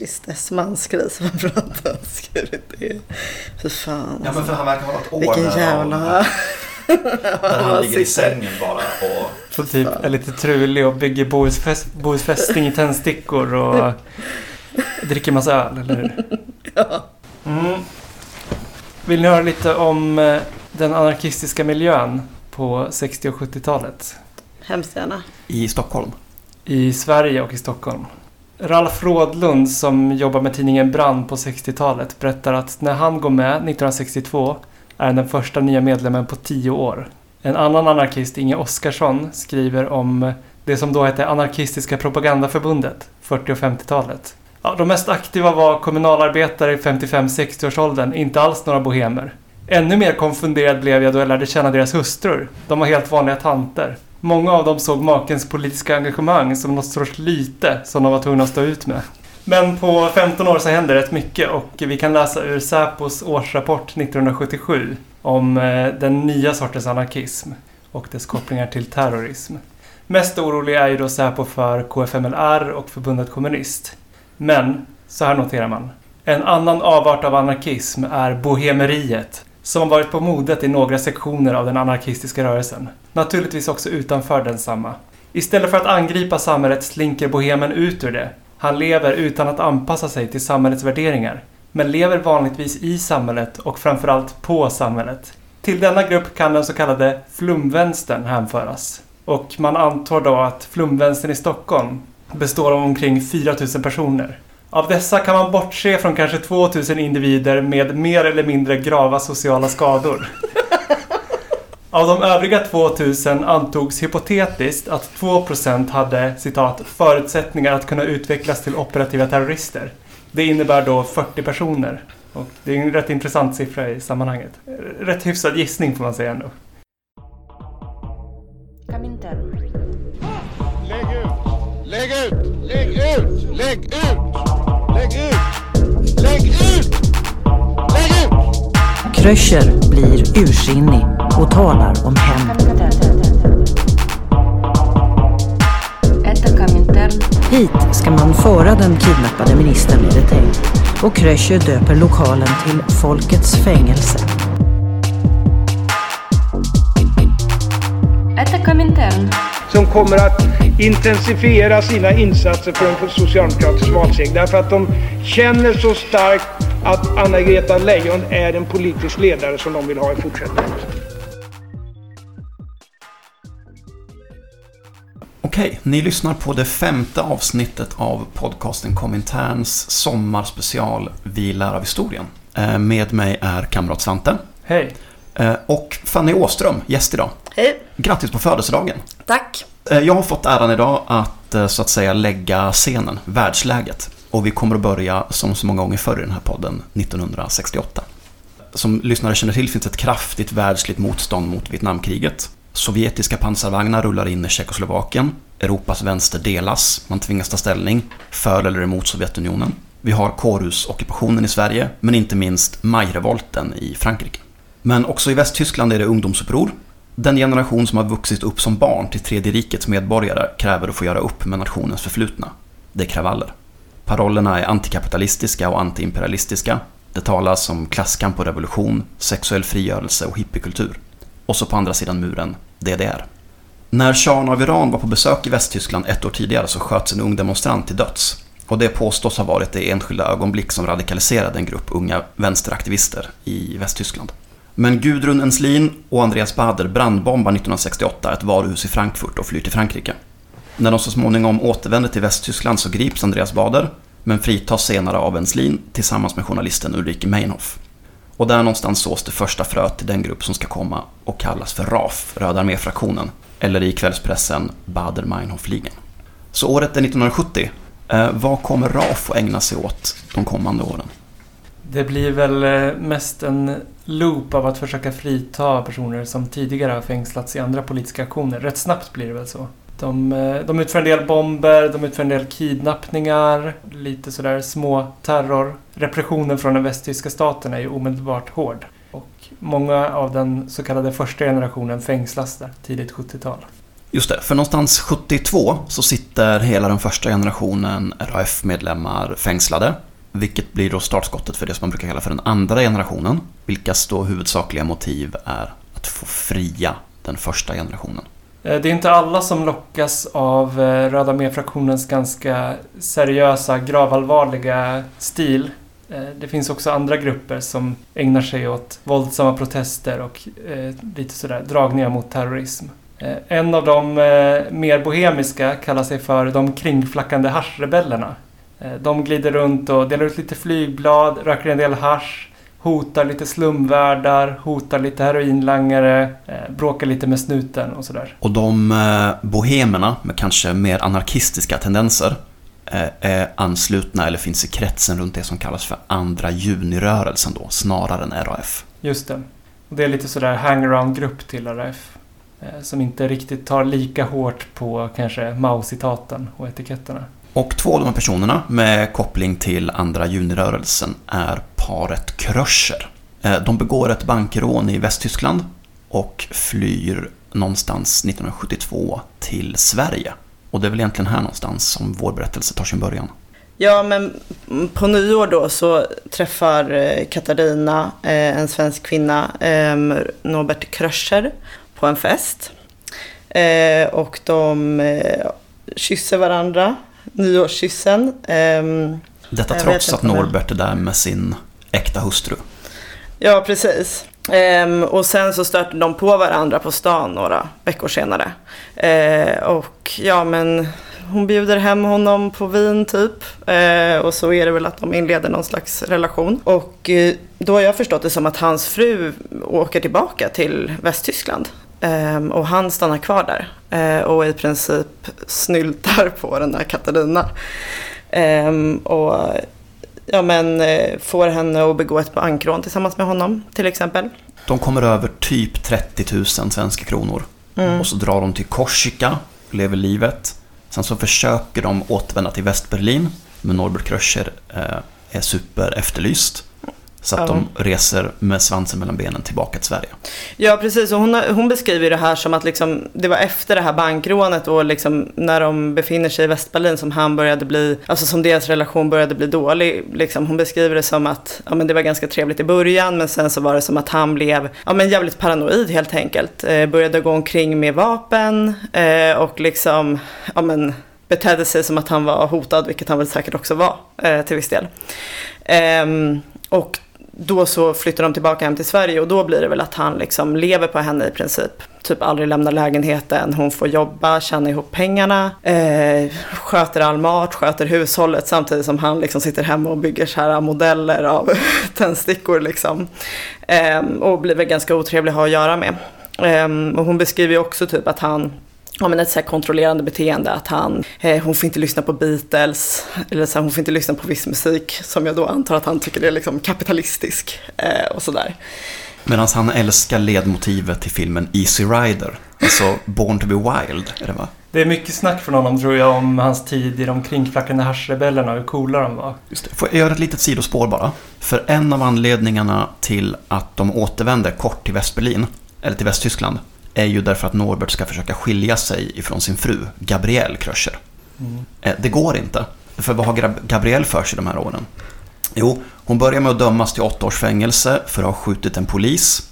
Tristes mansgrej som han pratade om. Skrivit det. Fy fan. Ja men för han verkar ha ett år Vilken där jävla... Där han ligger i sängen bara och... Så typ är lite trulig och bygger Bohusfäst, Bohusfästing i tändstickor och dricker massa öl, eller hur? Ja. Mm. Vill ni höra lite om eh, den anarkistiska miljön på 60 och 70-talet? Hemskt gärna. I Stockholm. I Sverige och i Stockholm. Ralf Rådlund som jobbar med tidningen Brand på 60-talet berättar att när han går med 1962 är han den första nya medlemmen på tio år. En annan anarkist, Inge Oskarsson, skriver om det som då hette Anarkistiska propagandaförbundet, 40 och 50-talet. Ja, de mest aktiva var kommunalarbetare i 55-60-årsåldern, inte alls några bohemer. Ännu mer konfunderad blev jag då jag lärde känna deras hustrur. De var helt vanliga tanter. Många av dem såg makens politiska engagemang som något sorts lyte som de var tvungna att stå ut med. Men på 15 år så hände rätt mycket och vi kan läsa ur Säpos årsrapport 1977 om eh, den nya sortens anarkism och dess kopplingar till terrorism. Mest orolig är ju då Säpo för KFMLR och Förbundet Kommunist. Men, så här noterar man. En annan avart av anarkism är bohemeriet, som har varit på modet i några sektioner av den anarkistiska rörelsen. Naturligtvis också utanför densamma. Istället för att angripa samhället slinker bohemen ut ur det. Han lever utan att anpassa sig till samhällets värderingar, men lever vanligtvis i samhället och framförallt på samhället. Till denna grupp kan den så kallade flumvänstern hänföras. Och man antar då att flumvänstern i Stockholm består av omkring 4000 personer. Av dessa kan man bortse från kanske 2000 individer med mer eller mindre grava sociala skador. Av de övriga 2000 antogs hypotetiskt att 2% hade citat förutsättningar att kunna utvecklas till operativa terrorister. Det innebär då 40 personer. Och det är en rätt intressant siffra i sammanhanget. Rätt hyfsad gissning får man säga ändå. Lägg ut! Lägg ut! Lägg ut! Lägg ut! Lägg ut! Lägg ut! Lägg ut! Kröcher blir ursinnig och talar om hämnd. Hit ska man föra den kidnappade ministern, är det tänkt. Och Kröcher döper lokalen till Folkets fängelse. Som kommer att intensifiera sina insatser för en socialdemokratisk valseger. Därför att de känner så starkt att Anna-Greta Leijon är en politisk ledare som de vill ha i fortsättningen. Okej, ni lyssnar på det femte avsnittet av podcasten Kominterns sommarspecial Vi lär av historien. Eh, Med mig är kamrat Svante Hej! Eh, och Fanny Åström, gäst idag. Hej. Grattis på födelsedagen! Tack. Eh, Jag har fått äran idag att eh, så att säga lägga scenen, världsläget. Och vi kommer att börja, som så många gånger förr i den här podden, 1968. Som lyssnare känner till finns ett kraftigt världsligt motstånd mot Vietnamkriget. Sovjetiska pansarvagnar rullar in i Tjeckoslovakien. Europas vänster delas, man tvingas ta ställning för eller emot Sovjetunionen. Vi har kårhusockupationen i Sverige, men inte minst majrevolten i Frankrike. Men också i Västtyskland är det ungdomsuppror. Den generation som har vuxit upp som barn till Tredje rikets medborgare kräver att få göra upp med nationens förflutna. Det är kravaller. Parollerna är antikapitalistiska och antiimperialistiska. Det talas om klasskamp och revolution, sexuell frigörelse och hippiekultur. Och så på andra sidan muren, DDR. När shahen av Iran var på besök i Västtyskland ett år tidigare så sköts en ung demonstrant till döds. Och det påstås ha varit det enskilda ögonblick som radikaliserade en grupp unga vänsteraktivister i Västtyskland. Men Gudrun Enslin och Andreas Bader brandbombar 1968 ett varuhus i Frankfurt och flyr till Frankrike. När de så småningom återvänder till Västtyskland så grips Andreas Bader, men fritas senare av Enslin tillsammans med journalisten Ulrike Meinhof. Och där någonstans sås det första fröet till den grupp som ska komma och kallas för RAF, Röda arméfraktionen, eller i kvällspressen Bader-Meinhof-ligan. Så året är 1970. Eh, vad kommer RAF att ägna sig åt de kommande åren? Det blir väl eh, mest en loop av att försöka frita personer som tidigare har fängslats i andra politiska aktioner. Rätt snabbt blir det väl så. De, eh, de utför en del bomber, de utför en del kidnappningar, lite sådär små terror. Repressionen från den västtyska staten är ju omedelbart hård. Och många av den så kallade första generationen fängslas där, tidigt 70-tal. Just det, för någonstans 72 så sitter hela den första generationen RAF-medlemmar fängslade. Vilket blir då startskottet för det som man brukar kalla för den andra generationen. Vilkas då huvudsakliga motiv är att få fria den första generationen. Eh, det är inte alla som lockas av eh, Röda armé-fraktionens ganska seriösa, gravallvarliga stil. Eh, det finns också andra grupper som ägnar sig åt våldsamma protester och lite sådär dragningar mot terrorism. En av de mer bohemiska kallar sig för de kringflackande haschrebellerna. Eh, De glider runt och delar ut lite flygblad, röker en del hasch, hotar lite slumvärdar, hotar lite heroinlangare, eh, bråkar lite med snuten och sådär. Och de eh, bohemerna med kanske mer anarkistiska tendenser är anslutna eller finns i kretsen runt det som kallas för andra junirörelsen då, snarare än RAF. Just det. Och det är lite sådär hangaround-grupp till RAF. Som inte riktigt tar lika hårt på kanske Mao-citaten och etiketterna. Och två av de här personerna med koppling till andra junirörelsen är paret Kröscher. Eh, de begår ett bankrån i Västtyskland och flyr någonstans 1972 till Sverige. Och det är väl egentligen här någonstans som vår berättelse tar sin början. Ja, men på nyår då så träffar eh, Katarina, eh, en svensk kvinna, ehm, Norbert Kröscher på en fest. Och de kysser varandra, nyårskyssen. ehm, Detta Jag trots att Norbert är där med sin äkta hustru. Ja, precis. Ehm, och sen så stöter de på varandra på stan några veckor senare. Eh, och ja, men hon bjuder hem honom på vin typ. Eh, och så är det väl att de inleder någon slags relation. Och eh, då har jag förstått det som att hans fru åker tillbaka till Västtyskland. Ehm, och han stannar kvar där. Eh, och i princip snyltar på den där Katarina. Ehm, och ja, men, eh, får henne att begå ett bankrån tillsammans med honom till exempel. De kommer över typ 30 000 svenska kronor. Mm. Och så drar de till Korsika, lever livet. Sen så försöker de återvända till Västberlin. Men Norbert Kröscher eh, är super efterlyst. Så att Ja. de reser med svansen mellan benen tillbaka till Sverige. Ja, precis. Och hon, hon beskriver det här som att liksom, det var efter det här bankrånet och liksom, när de befinner sig i Västberlin som han började bli, alltså som deras relation började bli dålig. Liksom, hon beskriver det som att ja, men det var ganska trevligt i början men sen så var det som att han blev ja, men jävligt paranoid helt enkelt. Eh, började gå omkring med vapen eh, och liksom, ja men betedde sig som att han var hotad, vilket han väl säkert också var eh, till viss del. Ehm, och då så flyttar de tillbaka hem till Sverige och då blir det väl att han liksom lever på henne i princip. Typ aldrig lämnar lägenheten, hon får jobba, tjäna ihop pengarna, eh, sköter all mat, sköter hushållet samtidigt som han liksom sitter hemma och bygger så här modeller av tändstickor liksom. Eh, och blir väl ganska otrevlig att ha att göra med. Eh, och hon beskriver ju också typ att han Ja, men ett så här kontrollerande beteende att han, eh, hon får inte lyssna på Beatles eller så här, hon får inte lyssna på viss musik som jag då antar att han tycker är liksom kapitalistisk eh, och sådär. Medan han älskar ledmotivet till filmen Easy Rider. Alltså Born to be Wild, är det va? Det är mycket snack från honom tror jag om hans tid i de kringflackande haschrebellerna och hur coola de var. Just det. Får jag göra ett litet sidospår bara? För en av anledningarna till att de återvänder kort till Västberlin, eller till Västtyskland, är ju därför att Norbert ska försöka skilja sig ifrån sin fru, Gabrielle Kröscher. Eh, Det går inte. För vad har Gabrielle för sig de här åren? Jo, hon börjar med att dömas till åtta års fängelse för att ha skjutit en polis.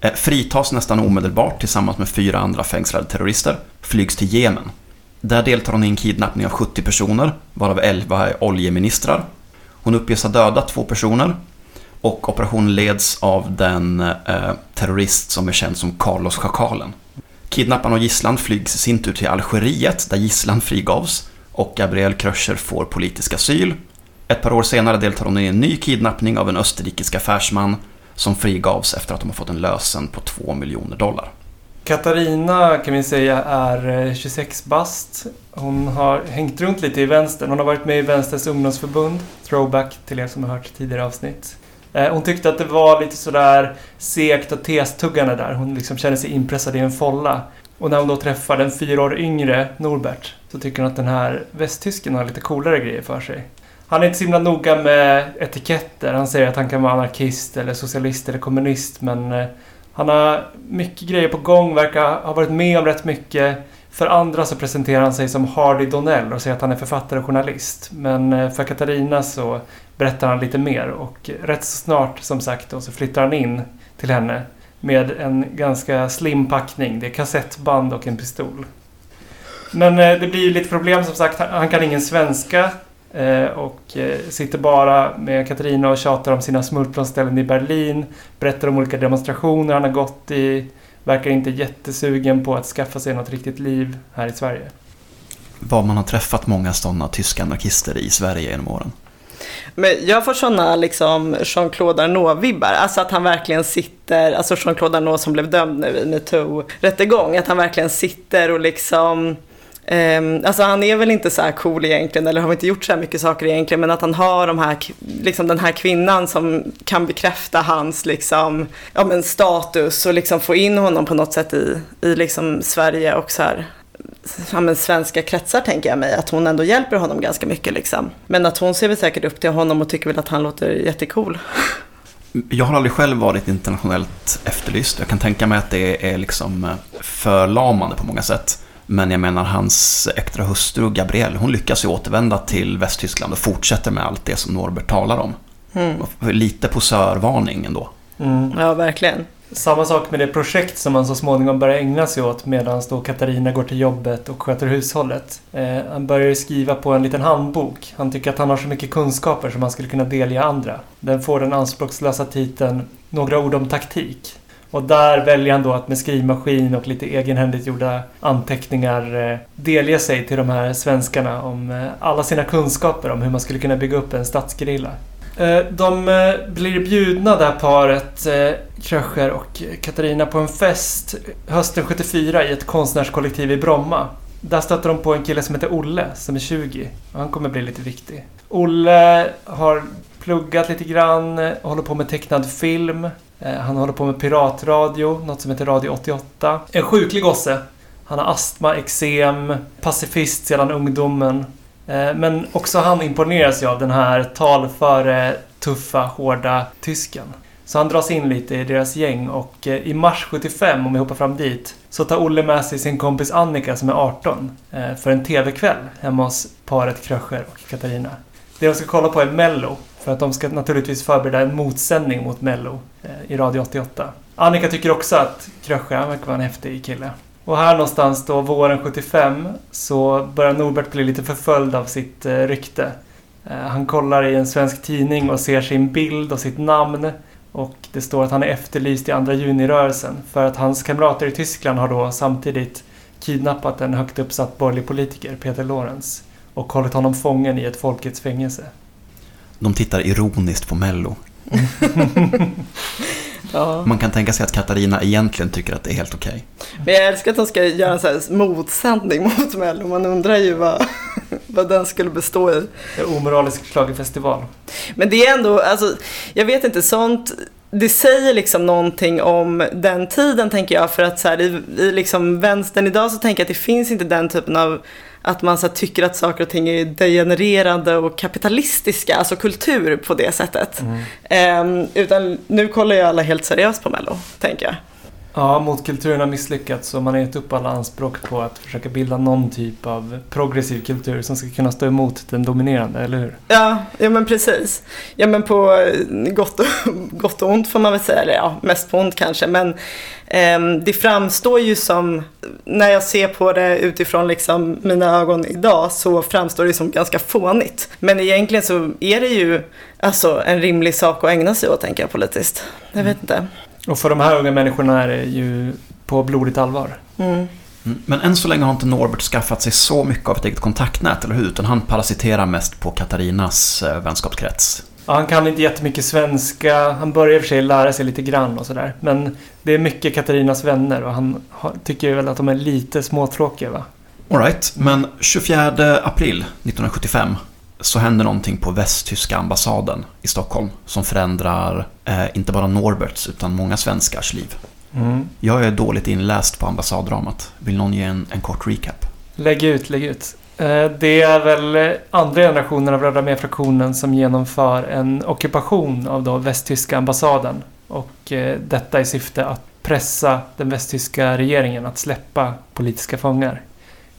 Eh, Fritas nästan omedelbart tillsammans med fyra andra fängslade terrorister. Flygs till Jemen. Där deltar hon i en kidnappning av 70 personer, varav 11 är oljeministrar. Hon uppges ha dödat två personer. Och operationen leds av den eh, terrorist som är känd som Carlos Schakalen. Kidnapparen och gisslan flygs i sin tur till Algeriet där gisslan frigavs och Gabriel Kröscher får politisk asyl. Ett par år senare deltar hon i en ny kidnappning av en österrikisk affärsman som frigavs efter att de har fått en lösen på 2 miljoner dollar. Katarina kan vi säga är eh, 26 bast. Hon har hängt runt lite i vänstern. Hon har varit med i Vänsterns ungdomsförbund. Throwback till er som har hört tidigare avsnitt. Eh, hon tyckte att det var lite sådär segt och testuggande där. Hon liksom kände sig inpressad i en folla. Och när hon då träffar den fyra år yngre Norbert så tycker hon att den här västtysken har lite coolare grejer för sig. Han är inte så himla noga med etiketter. Han säger att han kan vara anarkist eller socialist eller kommunist men eh, han har mycket grejer på gång, verkar ha varit med om rätt mycket. För andra så presenterar han sig som Hardy Donnell och säger att han är författare och journalist. Men eh, för Katarina så berättar han lite mer och rätt så snart som sagt då, så flyttar han in till henne med en ganska slim packning. Det är kassettband och en pistol. Men eh, det blir ju lite problem som sagt. Han- Han kan ingen svenska eh, och eh, sitter bara med Katarina och tjatar om sina smultronställen i Berlin. Berättar om olika demonstrationer han har gått i. Verkar inte jättesugen på att skaffa sig något riktigt liv här i Sverige. Vad man har träffat många sådana tyska anarkister i Sverige genom åren. Men jag får sådana liksom Jean-Claude Arnault-vibbar. Alltså att han verkligen sitter, alltså Jean-Claude Arnault som blev dömd nu i metoo-rättegång. Att han verkligen sitter och liksom ehm, alltså han är väl inte så här cool egentligen eller har inte gjort så här mycket saker egentligen men att han har de här, liksom den här kvinnan som kan bekräfta hans liksom, ja, men status och liksom få in honom på något sätt i, i liksom Sverige och så här ja, men svenska kretsar tänker jag mig, att hon ändå hjälper honom ganska mycket liksom. Men att hon ser väl säkert upp till honom och tycker väl att han låter jättecool. Jag har aldrig själv varit internationellt efterlyst. Jag kan tänka mig att det är liksom eh, förlamande på många sätt. Men jag menar hans äkta hustru Gabrielle, hon lyckas ju återvända till Västtyskland och fortsätter med allt det som Norbert talar om. Mm. Lite posörvarning ändå. Ja, verkligen. Samma sak med det projekt som han så småningom börjar ägna sig åt medan då Katarina går till jobbet och sköter hushållet. Eh, han börjar skriva på en liten handbok. Han tycker att han har så mycket kunskaper som han skulle kunna delge andra. Den får den anspråkslösa titeln Några ord om taktik. Och där väljer han då att med skrivmaskin och lite egenhändigt gjorda anteckningar eh, delge sig till de här svenskarna om eh, alla sina kunskaper om hur man skulle kunna bygga upp en stadsgerilla. Eh, de eh, blir bjudna det här paret, eh, Kröcher och Katarina, på en fest hösten 74 i ett konstnärskollektiv i Bromma. Där stöter de på en kille som heter Olle, som är 20. Han kommer bli lite viktig. Olle har pluggat lite grann, håller på med tecknad film. Han håller på med piratradio, något som heter Radio 88. En sjuklig gosse. Han har astma, eksem, pacifist sedan ungdomen. Eh, men också han imponeras ju av den här talföre, tuffa, hårda tysken. Så han dras in lite i deras gäng och eh, i mars 75, om vi hoppar fram dit, så tar Olle med sig sin kompis Annika som är 18 eh, för en TV-kväll hemma hos paret Kröcher och Katarina. Det de ska kolla på är Mello, för att de ska naturligtvis förbereda en motsändning mot Mello i Radio 88. Annika tycker också att Kröcher, han verkar vara en häftig kille. Och här någonstans då, våren 75, så börjar Norbert bli lite förföljd av sitt eh, rykte. Eh, han kollar i en svensk tidning och ser sin bild och sitt namn. Och det står att han är efterlyst i andra junirörelsen för att hans kamrater i Tyskland har då samtidigt kidnappat en högt uppsatt borgerlig politiker, Peter Lorenz, och hållit honom fången i ett folkets fängelse. De tittar ironiskt på Mello. Ja. Man kan tänka sig att Katarina egentligen tycker att det är helt okej. Men jag älskar att de ska göra en här motsändning mot Mello. Man undrar ju vad, vad den skulle bestå i. En omoralisk schlagerfestival. Men det är ändå, alltså, jag vet inte, sånt, det säger liksom någonting om den tiden tänker jag. För att så här, i, i liksom vänstern idag så tänker jag att det finns inte den typen av att man så tycker att saker och ting är degenererande och kapitalistiska, alltså kultur på det sättet. Ehm, utan nu kollar ju alla helt seriöst på Mello, tänker jag. Ja, motkulturen har misslyckats och man har gett upp alla anspråk på att försöka bilda någon typ av progressiv kultur som ska kunna stå emot den dominerande, eller hur? Ja, ja men precis. Ja men på eh, gott och, gott och ont får man väl säga, eller ja, mest på ont kanske. Men ehm, det framstår ju som, när jag ser på det utifrån liksom mina ögon idag, så framstår det som ganska fånigt. Men egentligen så är det ju alltså en rimlig sak att ägna sig åt, tänker jag politiskt. Jag vet inte. Och för de här unga människorna är det ju på blodigt allvar. Mm. Mm, Men än så länge har inte Norbert skaffat sig så mycket av ett eget kontaktnät, eller hur? Utan han parasiterar mest på Katarinas eh, vänskapskrets. Ja, han kan inte jättemycket svenska. Han börjar i och för sig lära sig lite grann och sådär. Men det är mycket Katarinas vänner och han tycker väl att de är lite småtråkiga va? Alright, men 24 april 1975 så händer någonting på västtyska ambassaden i Stockholm som förändrar eh, inte bara Norberts utan många svenskars liv. Mm. Jag är dåligt inläst på ambassaddramat. Vill någon ge en, en kort recap? Lägg ut, lägg ut. Eh, Det är väl eh, andra generationen av Röda Armé-fraktionen som genomför en ockupation av då västtyska ambassaden. Och eh, detta i syfte att pressa den västtyska regeringen att släppa politiska fångar.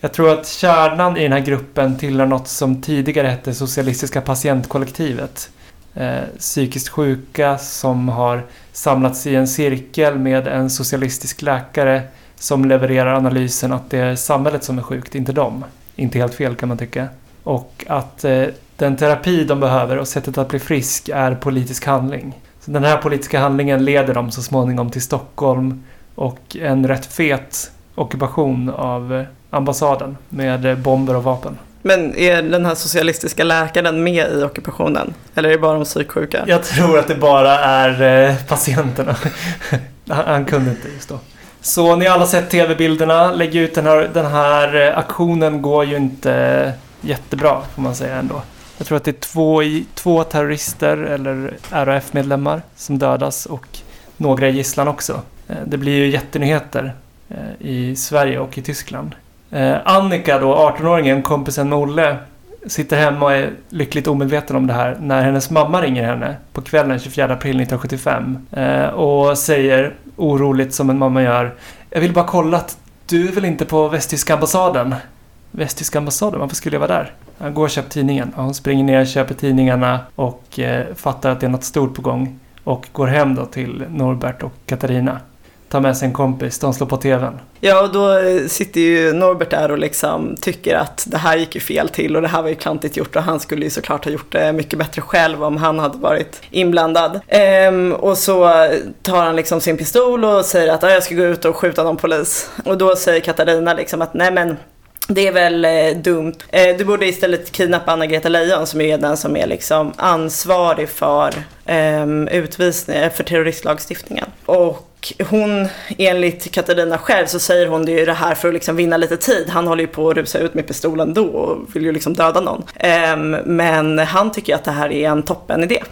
Jag tror att kärnan i den här gruppen tillhör något som tidigare hette Socialistiska patientkollektivet. Eh, psykiskt sjuka som har samlats i en cirkel med en socialistisk läkare som levererar analysen att det är samhället som är sjukt, inte dem. Inte helt fel kan man tycka. Och att eh, den terapi de behöver och sättet att bli frisk är politisk handling. Så den här politiska handlingen leder dem så småningom till Stockholm och en rätt fet ockupation av eh, ambassaden med eh, bomber och vapen. Men är den här socialistiska läkaren med i ockupationen? Eller är det bara de psyksjuka? Jag tror att det bara är eh, patienterna. han, han kunde inte just då. Så ni har alla sett tv-bilderna. Lägg ut den här, den här aktionen går ju inte jättebra får man säga ändå. Jag tror att det är två, två terrorister eller RAF-medlemmar som dödas och några i gisslan också. Det blir ju jättenyheter Eh, i Sverige och i Tyskland. Eh, Annika då, 18-åringen, kompisen med Olle, sitter hemma och är lyckligt omedveten om det här när hennes mamma ringer henne på kvällen 24 april 1975 eh, och säger oroligt som en mamma gör Jag vill bara kolla att du är väl inte på västtyska ambassaden? Västtyska ambassaden? Varför skulle jag vara där? Han går och köper tidningen. Hon springer ner, köper tidningarna och fattar att det är något stort på gång. Och går hem då till Norbert och Katarina. Tar med sig en kompis, de slår på TVn. Ja, och då eh, sitter ju Norbert där och liksom tycker att det här gick ju fel till och det här var ju klantigt gjort och han skulle ju såklart ha gjort det mycket bättre själv om han hade varit inblandad. Ehm, och så tar han liksom sin pistol och säger att jag ska gå ut och skjuta någon polis. Och då säger Katarina liksom att nej men det är väl eh, dumt. Eh, du borde istället kidnappa Anna-Greta Leijon som är den som är liksom ansvarig för ehm, eh, utvisning, för terroristlagstiftningen. Och hon, enligt Katarina själv, så säger hon det ju det här för att liksom vinna lite tid. Han håller ju på att rusa ut med pistolen då och vill ju liksom döda någon. Ehm, men han tycker att det här är en toppen idé.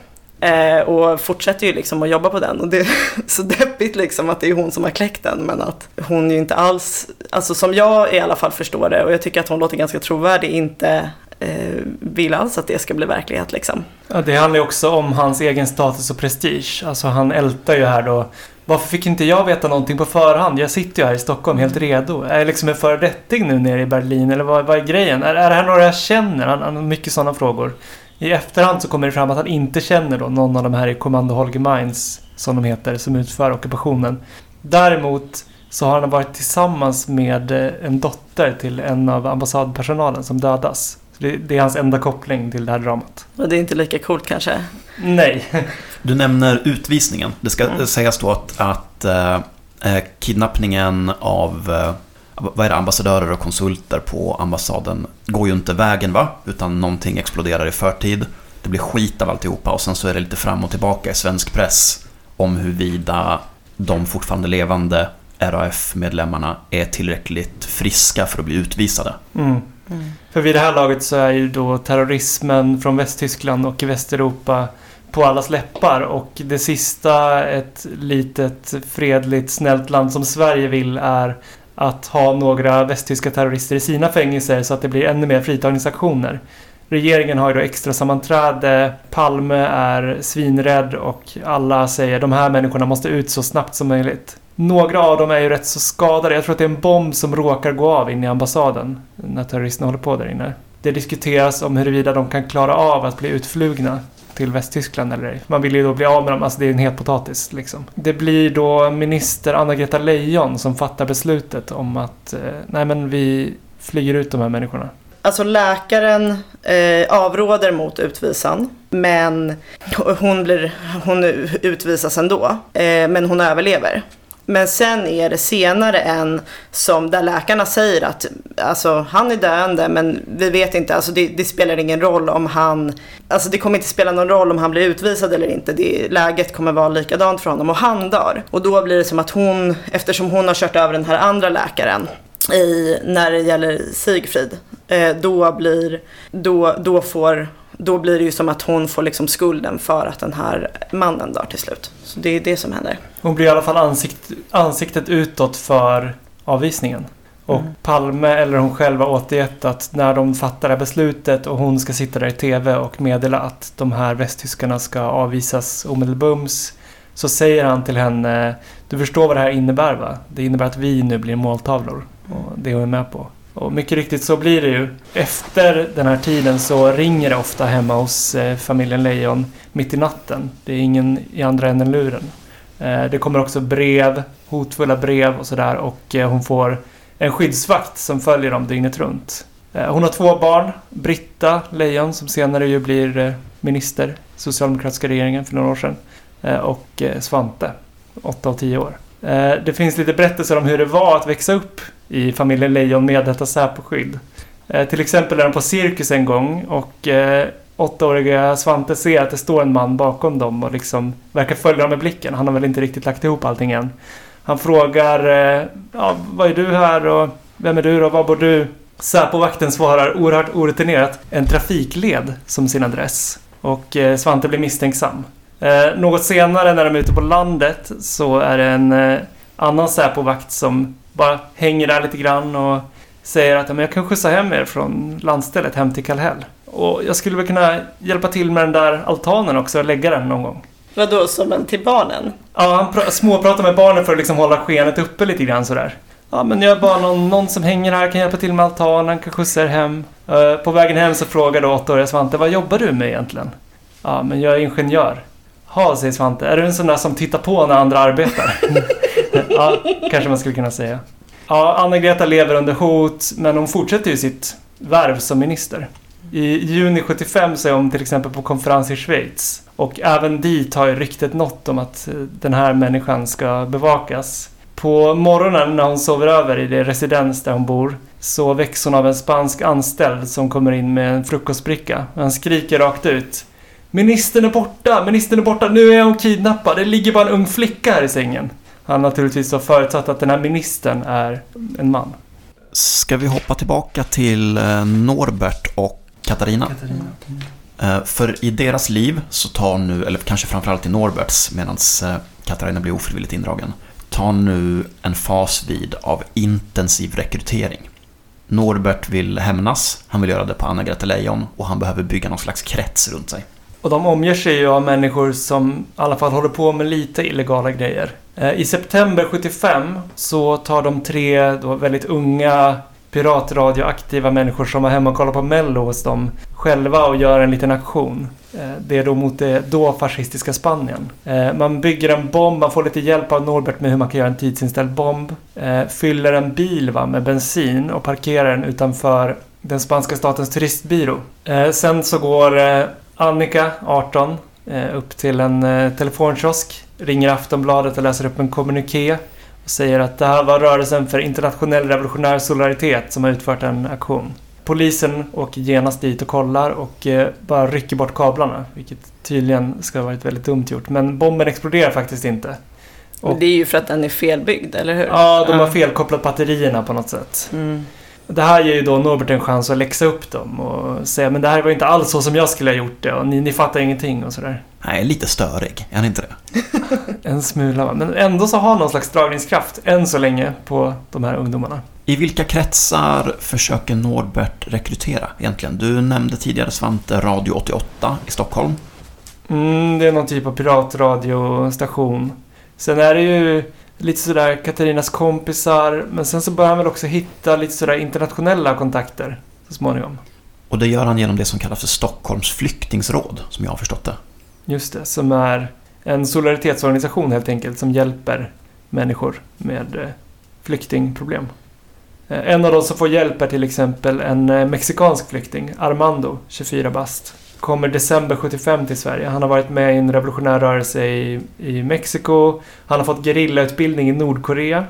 Eh, och fortsätter ju liksom att jobba på den. Och det är så deppigt liksom att det är hon som har kläckt den. Men att hon ju inte alls, alltså som jag i alla fall förstår det och jag tycker att hon låter ganska trovärdig, inte eh, vill alls att det ska bli verklighet liksom. Ja, det handlar ju också om hans egen status och prestige. Alltså han ältar ju här då. Varför fick inte jag veta någonting på förhand? Jag sitter ju här i Stockholm helt redo. Är jag liksom en föredetting nu nere i Berlin? Eller vad, vad är grejen? Är, är det här några jag känner? Han, han har mycket sådana frågor. I efterhand så kommer det fram att han inte känner då någon av de här i Kommando Holger Mines, som de heter, som utför ockupationen. Däremot så har han varit tillsammans med eh, en dotter till en av ambassadpersonalen som dödas. Så det, det är hans enda koppling till det här dramat. Och det är inte lika coolt kanske. Nej. Du nämner utvisningen. Det ska Mm. sägas då att, att eh, eh, kidnappningen av eh, vad är det, ambassadörer och konsulter på ambassaden går ju inte vägen va? Utan någonting exploderar i förtid. Det blir skit av alltihopa och sen så är det lite fram och tillbaka i svensk press om huruvida de fortfarande levande RAF-medlemmarna är tillräckligt friska för att bli utvisade. Mm. För vid det här laget så är ju då terrorismen från Västtyskland och i Västeuropa på allas läppar och det sista ett litet fredligt snällt land som Sverige vill är att ha några västtyska terrorister i sina fängelser så att det blir ännu mer fritagningsaktioner. Regeringen har ju då extra sammanträde, Palme är svinrädd och alla säger de här människorna måste ut så snabbt som möjligt. Några av dem är ju rätt så skadade. Jag tror att det är en bomb som råkar gå av inne i ambassaden när terroristerna håller på där inne. Det diskuteras om huruvida de kan klara av att bli utflugna till Västtyskland eller ej. Man vill ju då bli av med dem, alltså det är en het potatis liksom. Det blir då minister Anna-Greta Leijon som fattar beslutet om att eh, nej men vi flyger ut de här människorna. Alltså läkaren eh, avråder mot utvisan. Men hon, blir, hon utvisas ändå. Eh, men hon överlever. Men sen är det senare en som där läkarna säger att alltså, han är döende men vi vet inte, alltså det, det spelar ingen roll om han, alltså det kommer inte spela någon roll om han blir utvisad eller inte. Det, läget kommer vara likadant för honom och han dör. Och då blir det som att hon, eftersom hon har kört över den här andra läkaren i, när det gäller Sigfrid, eh, då blir, då, då får då blir det ju som att hon får liksom skulden för att den här mannen dör till slut. Så det är det som händer. Hon blir i alla fall ansikt, ansiktet utåt för avvisningen. Och Mm. Palme eller hon själv har återgett att när de fattar det här beslutet och hon ska sitta där i TV och meddela att de här västtyskarna ska avvisas omedelbums så säger han till henne Du förstår vad det här innebär va? Det innebär att vi nu blir måltavlor. Och det är hon med på. Och mycket riktigt så blir det ju. Efter den här tiden så ringer det ofta hemma hos eh, familjen Lejon mitt i natten. Det är ingen i andra änden luren. Eh, det kommer också brev, hotfulla brev och sådär och eh, hon får en skyddsvakt som följer dem dygnet runt. Hon har två barn, Britta Lejon som senare ju blir minister minister, socialdemokratiska regeringen för några år sedan. Och Svante, 8 och 10 år. Eh, det finns lite berättelser om hur det var att växa upp i familjen Lejon med detta Säpo-skydd. Eh, till exempel är de på cirkus en gång och eh, åttaåriga Svante ser att det står en man bakom dem och liksom verkar följa dem med blicken. Han har väl inte riktigt lagt ihop allting än. Han frågar ja, vad är du här och vem är du och var bor du? Säpo-vakten svarar oerhört orutinerat en trafikled som sin adress. Och Svante blir misstänksam. Eh, något senare när de är ute på landet så är det en eh, annan Säpo-vakt som bara hänger där lite grann och säger att "Ja, men jag kan skjutsa hem er från landstället hem till Kallhäll. Och jag skulle väl kunna hjälpa till med den där altanen också och lägga den någon gång. Vadå, som en till barnen? Ja, han pra- småpratar med barnen för att liksom hålla skenet uppe lite grann sådär. Ja, men jag är bara någon, någon som hänger här, kan hjälpa till med altanen, kan skjutsa er hem. Eh, på vägen hem så frågar då åttaåriga Svante, vad jobbar du med egentligen? Ja, men jag är ingenjör. Ha, säger Svante. Är du en sån där som tittar på när andra arbetar? ja, kanske man skulle kunna säga. Ja, Anna-Greta lever under hot, men hon fortsätter ju sitt värv som minister. I juni 75 så är hon till exempel på konferens i Schweiz. Och även dit har ju ryktet nått om att eh, den här människan ska bevakas. På morgonen när hon sover över i det residens där hon bor så väcks hon av en spansk anställd som kommer in med en frukostbricka. Han skriker rakt ut. Ministern är borta! Ministern är borta! Nu är hon kidnappad! Det ligger bara en ung flicka här i sängen. Han har naturligtvis då förutsatt att den här ministern är en man. Ska vi hoppa tillbaka till eh, Norbert och Katarina? Eh, För i deras liv så tar nu, eller kanske framförallt i Norberts, medan Katarina blir ofrivilligt indragen, tar nu en fas vid av intensiv rekrytering. Norbert vill hämnas, han vill göra det på Anna-Greta Leijon och han behöver bygga någon slags krets runt sig. Och de omger sig ju av människor som i alla fall håller på med lite illegala grejer. Eh, I september 75 så tar de tre då väldigt unga piratradioaktiva människor som var hemma och kollade på Mello hos dem själva och gör en liten aktion. Eh, det är då mot det då fascistiska Spanien. Eh, man bygger en bomb, man får lite hjälp av Norbert med hur man kan göra en tidsinställd bomb. Fyller en bil va, med bensin och parkerar den utanför den spanska statens turistbyrå. Sen så går Annika, 18, eh, upp till en eh, telefonkiosk, ringer Aftonbladet och läser upp en kommuniké och säger att det här var rörelsen för internationell revolutionär solidaritet som har utfört en aktion. Polisen åker genast dit och kollar och eh, bara rycker bort kablarna, vilket tydligen ska ha varit väldigt dumt gjort. Men bomben exploderar faktiskt inte. Och- Det är ju för att den är felbyggd, eller hur? Ja, de har felkopplat batterierna på något sätt. Mm. Det här ger ju då Norbert en chans att läxa upp dem och säga men det här var inte alls så som jag skulle ha gjort det och ni, ni fattar ingenting och sådär. Nej, lite störig, är han inte det? En smula va. Men ändå så har han någon slags dragningskraft än så länge på de här ungdomarna. I vilka kretsar försöker Norbert rekrytera egentligen? Du nämnde tidigare Svante Radio 88 i Stockholm. Mm, det är någon typ av piratradiostation. Sen är det ju lite sådär Katarinas kompisar men sen så börjar han väl också hitta lite sådär internationella kontakter så småningom. Och det gör han genom det som kallas för Stockholms flyktingsråd, som jag har förstått det. Just det, som är en solidaritetsorganisation helt enkelt som hjälper människor med eh, flyktingproblem. Eh, En av de som får hjälp är till exempel en eh, mexikansk flykting, Armando, 24 bast. Kommer december 75 till Sverige. Han har varit med i en revolutionär rörelse i, i Mexiko. Han har fått gerillautbildning i Nordkorea,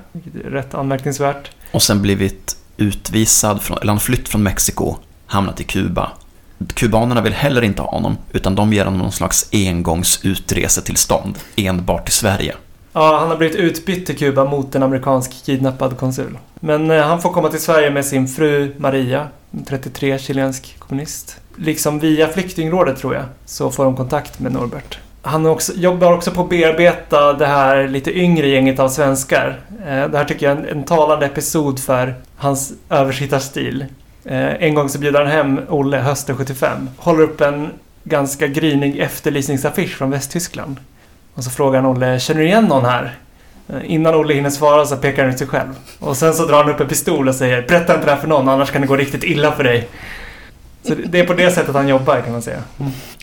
rätt anmärkningsvärt. Och sen blivit utvisad, från, eller han flytt från Mexiko, hamnat i Kuba. Kubanerna vill heller inte ha honom, utan de ger honom någon slags engångsutresetillstånd, enbart till Sverige. Ja, han har blivit utbytt till Kuba mot en amerikansk kidnappad konsul. Men eh, han får komma till Sverige med sin fru Maria, en 33 chilensk kommunist. Liksom via flyktingrådet tror jag, så får de kontakt med Norbert. Han också, jobbar också på att bearbeta det här lite yngre gänget av svenskar. Eh, Det här tycker jag är en, en talande episod för hans översittarstil. Eh, En gång så bjuder han hem Olle hösten 75. Håller upp en ganska grynig efterlysningsaffisch från Västtyskland. Och så frågar han Olle, känner du igen någon här? Eh, Innan Olle hinner svara så pekar han ut sig själv. Och sen så drar han upp en pistol och säger Berätta inte det här för någon annars kan det gå riktigt illa för dig. Så det- är på det sättet han jobbar kan man säga.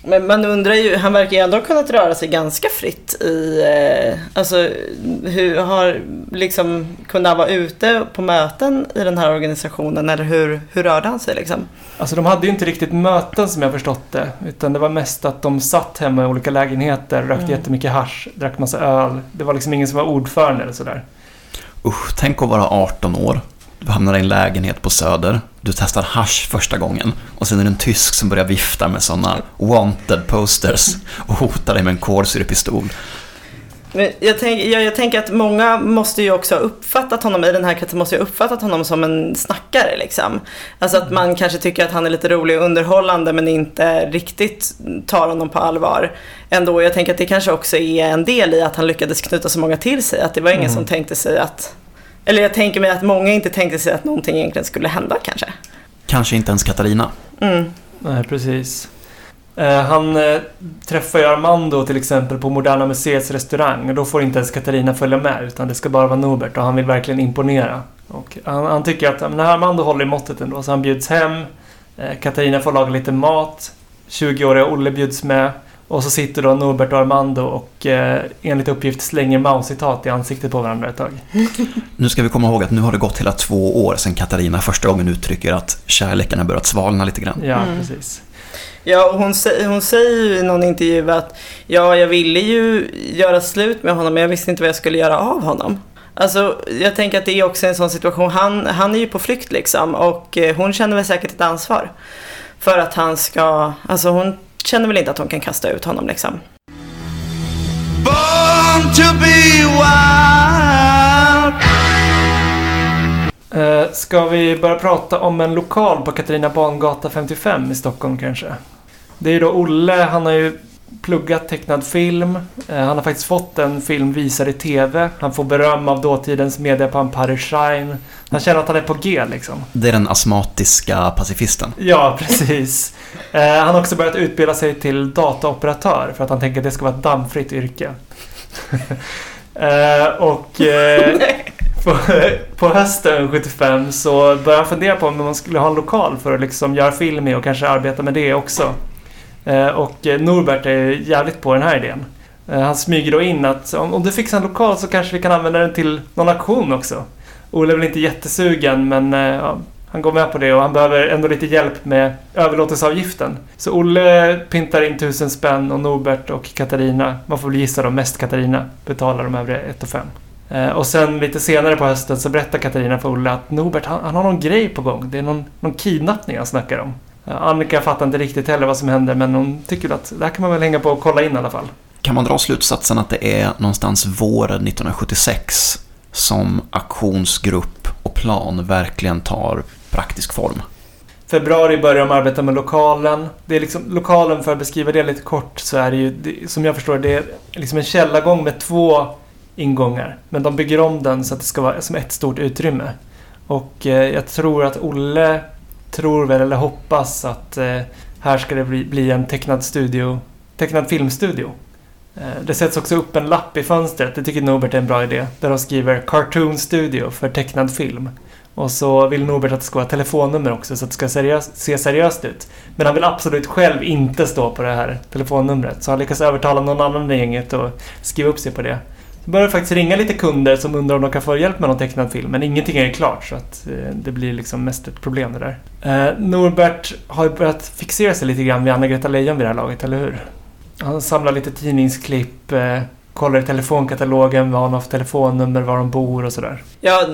Men man undrar ju, han verkar ju ändå ha kunnat röra sig ganska fritt i, eh, alltså hur har, liksom, kunde han vara ute på möten i den här organisationen eller hur, hur rörde han sig liksom? Alltså de hade ju inte riktigt möten som jag förstått det. Utan det var mest att de satt hemma i olika lägenheter, rökte Mm. jättemycket hasch, drack massa öl. Det var liksom ingen som var ordförande eller sådär. Usch, tänk att vara 18 år. Du hamnar i en lägenhet på Söder. Du testar hash första gången. Och sen är det en tysk som börjar vifta med sådana wanted posters och hotar dig med en kolsyrepistol. Jag, tänk, jag, jag tänker att många måste ju också ha uppfattat honom i den här kretsen, måste ju ha uppfattat honom som en snackare liksom. Alltså att man kanske tycker att han är lite rolig och underhållande men inte riktigt tar honom på allvar. Ändå, jag tänker att det kanske också är en del i att han lyckades knyta så många till sig. Att det var ingen Mm. som tänkte sig att, eller jag tänker mig att många inte tänkte sig att någonting egentligen skulle hända kanske. Kanske inte ens Katarina. Mm. Nej, precis. Eh, han eh, träffar ju Armando till exempel på Moderna Museets restaurang och då får inte ens Katarina följa med utan det ska bara vara Norbert och han vill verkligen imponera. Och han, han tycker att men Armando håller i måttet ändå så han bjuds hem. Eh, Katarina får laga lite mat. 20-åriga Olle bjuds med. Och så sitter då Norbert och Armando och eh, enligt uppgift slänger Mao-citat i ansiktet på varandra ett tag. Nu ska vi komma ihåg att nu har det gått hela två år sedan Katarina första gången uttrycker att kärleken har börjat svalna lite grann. Ja, Mm. precis. Ja, och hon, hon säger ju i någon intervju att ja, jag ville ju göra slut med honom men jag visste inte vad jag skulle göra av honom. Alltså, jag tänker att det är också en sån situation. Han, han är ju på flykt liksom och eh, hon känner väl säkert ett ansvar. För att han ska, alltså hon känner väl inte att hon kan kasta ut honom liksom. Born to be wild. Eh, ska vi börja prata om en lokal på Katarina Bangata 55 i Stockholm kanske? Det är ju då Olle, han har ju pluggat tecknad film. Eh, han har faktiskt fått en film visad i TV. Han får beröm av dåtidens mediapamp Harry Schein. Han känner att han är på G liksom. Det är den astmatiska pacifisten. Ja, precis. Eh, han har också börjat utbilda sig till dataoperatör för att han tänker att det ska vara ett dammfritt yrke. eh, och på, på hösten 75 så började han fundera på om man skulle ha en lokal för att liksom göra film i och kanske arbeta med det också. Eh, och eh, Norbert är jävligt på den här idén. Eh, han smyger då in att om, du fixar en lokal så kanske vi kan använda den till någon aktion också. Olle är väl inte jättesugen men ja, han går med på det och han behöver ändå lite hjälp med överlåtelseavgiften. Så Olle pyntar in tusen spänn och Norbert och Katarina, man får väl gissa då mest Katarina, betalar de övriga 1 och 5. Och sen lite senare på hösten så berättar Katarina för Olle att Norbert han, han har någon grej på gång. Det är någon, någon kidnappning han snackar om. Annika fattar inte riktigt heller vad som händer men hon tycker att det här kan man väl hänga på och kolla in i alla fall. Kan man dra slutsatsen att det är någonstans våren 1976 som aktionsgrupp och plan verkligen tar praktisk form? Februari börjar de arbeta med lokalen. Det är liksom, lokalen, för att beskriva det lite kort, så är det ju, det, som jag förstår det, är liksom en källargång med två ingångar. Men de bygger om den så att det ska vara som ett stort utrymme. Och eh, jag tror att Olle tror väl, eller hoppas, att eh, här ska det bli, bli en tecknad studio, tecknad filmstudio. Eh, det sätts också upp en lapp i fönstret, det tycker Norbert är en bra idé, där de skriver Cartoon Studio för tecknad film. Och så vill Norbert att det ska vara telefonnummer också så att det ska seriös, se seriöst ut. Men han vill absolut själv inte stå på det här telefonnumret. Så han lyckas övertala någon annan i gänget att skriva upp sig på det. Det börjar faktiskt ringa lite kunder som undrar om de kan få hjälp med någon tecknad film. Men ingenting är klart så att eh, det blir liksom mest ett problem det där. Eh, Norbert har ju börjat fixera sig lite grann vid Anna-Greta Leijon vid det här laget, eller hur? Han samlar lite tidningsklipp, eh, kollar i telefonkatalogen vad han har för telefonnummer, var de bor och sådär. Ja,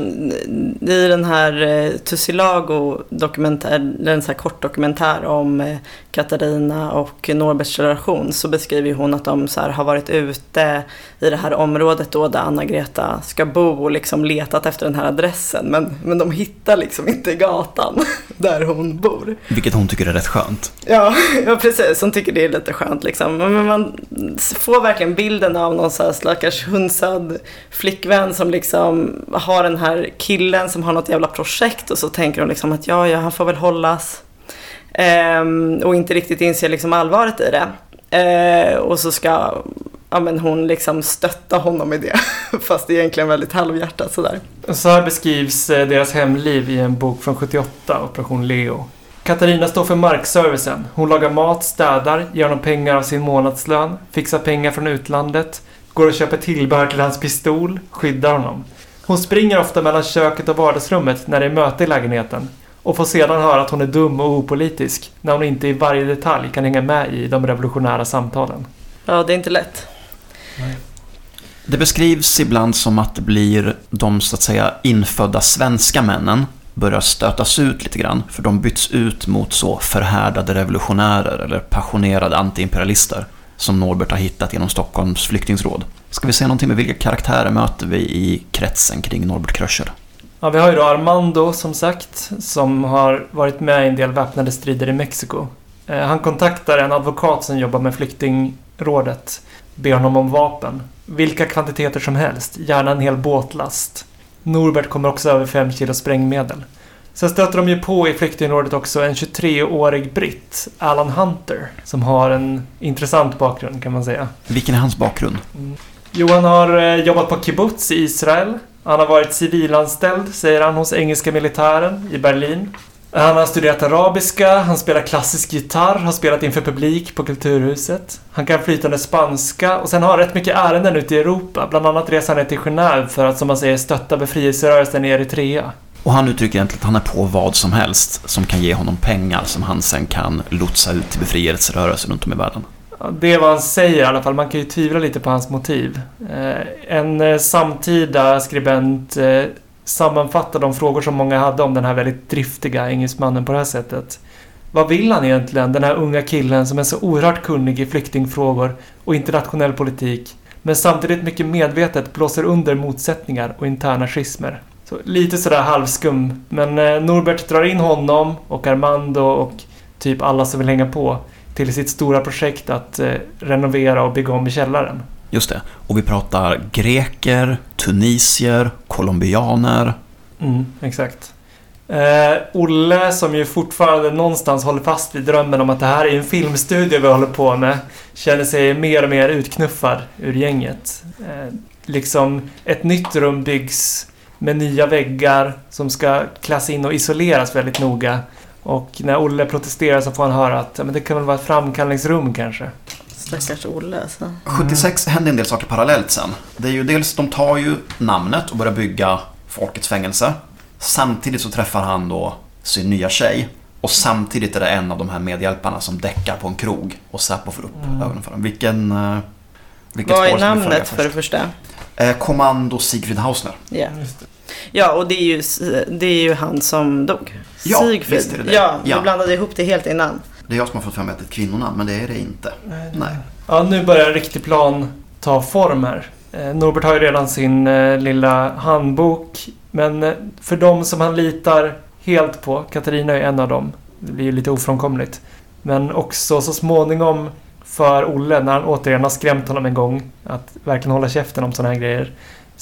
i den här eh, Tussilago dokumentär, en så här kort dokumentär om eh, Katarina och Norberts relation så beskriver hon att de så här har varit ute i det här området då där Anna-Greta ska bo och liksom letat efter den här adressen men, men de hittar liksom inte gatan där hon bor. Vilket hon tycker är rätt skönt. Ja, ja precis. Hon tycker det är lite skönt liksom. Men man får verkligen bilden av någon så här stackars hunsad flickvän som liksom har den här killen som har något jävla projekt och så tänker hon liksom att ja, ja, han får väl hållas. Ehm, och inte riktigt inser liksom allvaret i det. Ehm, och så ska ja, men hon liksom stötta honom i det. Fast det är egentligen väldigt halvhjärtat sådär. Så här beskrivs eh, deras hemliv i en bok från 78, Operation Leo. Katarina står för markservicen. Hon lagar mat, städar, ger honom pengar av sin månadslön, fixar pengar från utlandet, går och köper tillbehör till hans pistol, skyddar honom. Hon springer ofta mellan köket och vardagsrummet när det är möte i lägenheten och får sedan höra att hon är dum och opolitisk när hon inte i varje detalj kan hänga med i de revolutionära samtalen. Ja, det är inte lätt. Det beskrivs ibland som att det blir de så att säga infödda svenska männen börjar stötas ut lite grann för de byts ut mot så förhärdade revolutionärer eller passionerade antiimperialister som Norbert har hittat genom Stockholms flyktingsråd. Ska vi säga någonting med vilka karaktärer möter vi i kretsen kring Norbert Kröcher? Ja, vi har ju då Armando som sagt, som har varit med i en del väpnade strider i Mexiko. Eh, Han kontaktar en advokat som jobbar med flyktingrådet, ber honom om vapen. Vilka kvantiteter som helst, gärna en hel båtlast. Norbert kommer också över 5 kilo sprängmedel. Sen stöter de ju på i flyktingrådet också en 23-årig britt, Alan Hunter, som har en intressant bakgrund kan man säga. Vilken är hans bakgrund? Johan har eh, jobbat på kibbutz i Israel. Han har varit civilanställd, säger han, hos engelska militären i Berlin. Han har studerat arabiska, han spelar klassisk gitarr, har spelat inför publik på Kulturhuset. Han kan flytande spanska och sen har han rätt mycket ärenden ute i Europa. Bland annat reser han ner till Genève för att, som man säger, stötta befrielserörelsen i Eritrea. Och han uttrycker egentligen att han är på vad som helst som kan ge honom pengar som han sen kan lotsa ut till befrielserörelser runt om i världen. Det är vad han säger i alla fall. Man kan ju tvivla lite på hans motiv. Eh, en eh, samtida skribent eh, sammanfattar de frågor som många hade om den här väldigt driftiga engelsmannen på det här sättet. Vad vill han egentligen, den här unga killen som är så oerhört kunnig i flyktingfrågor och internationell politik, men samtidigt mycket medvetet blåser under motsättningar och interna schismer? Så lite sådär halvskum, men Norbert drar in honom och Armando och typ alla som vill hänga på till sitt stora projekt att eh, renovera och bygga om i källaren. Just det. Och vi pratar greker, tunisier, colombianer. Mm, exakt. Eh, Olle, som ju fortfarande någonstans håller fast vid drömmen om att det här är en filmstudio vi håller på med, känner sig mer och mer utknuffad ur gänget. Eh, liksom, ett nytt rum byggs med nya väggar som ska klass in och isoleras väldigt noga. Och när Olle protesterar så får han höra att ja, men det kan väl vara ett framkallningsrum kanske. Stackars Olle alltså. 76 händer en del saker parallellt sen. Det är ju dels, de tar ju namnet och börjar bygga Folkets fängelse. Samtidigt så träffar han då sin nya tjej. Och samtidigt är det en av de här medhjälparna som däckar på en krog och Säpo får upp ögonen för dem. Vilken... eh, Vilket Vad är namnet för det först? första? Eh, Kommando Sigfrid Hausner. Ja. Ja, och det är, ju, det är ju han som dog. Ja, Sigfrid. visst är det det. Ja, Ja. du blandade ihop det helt innan. Det är jag som har fått mig att det är ett kvinnonamn, men det är det inte. Nej. Ja, nu börjar en riktig plan ta form här. Eh, Norbert har ju redan sin eh, lilla handbok. Men eh, för de som han litar helt på, Katarina är en av dem, det blir ju lite ofrånkomligt. Men också så småningom för Olle, när han återigen har skrämt honom en gång, att verkligen hålla käften om sådana här grejer.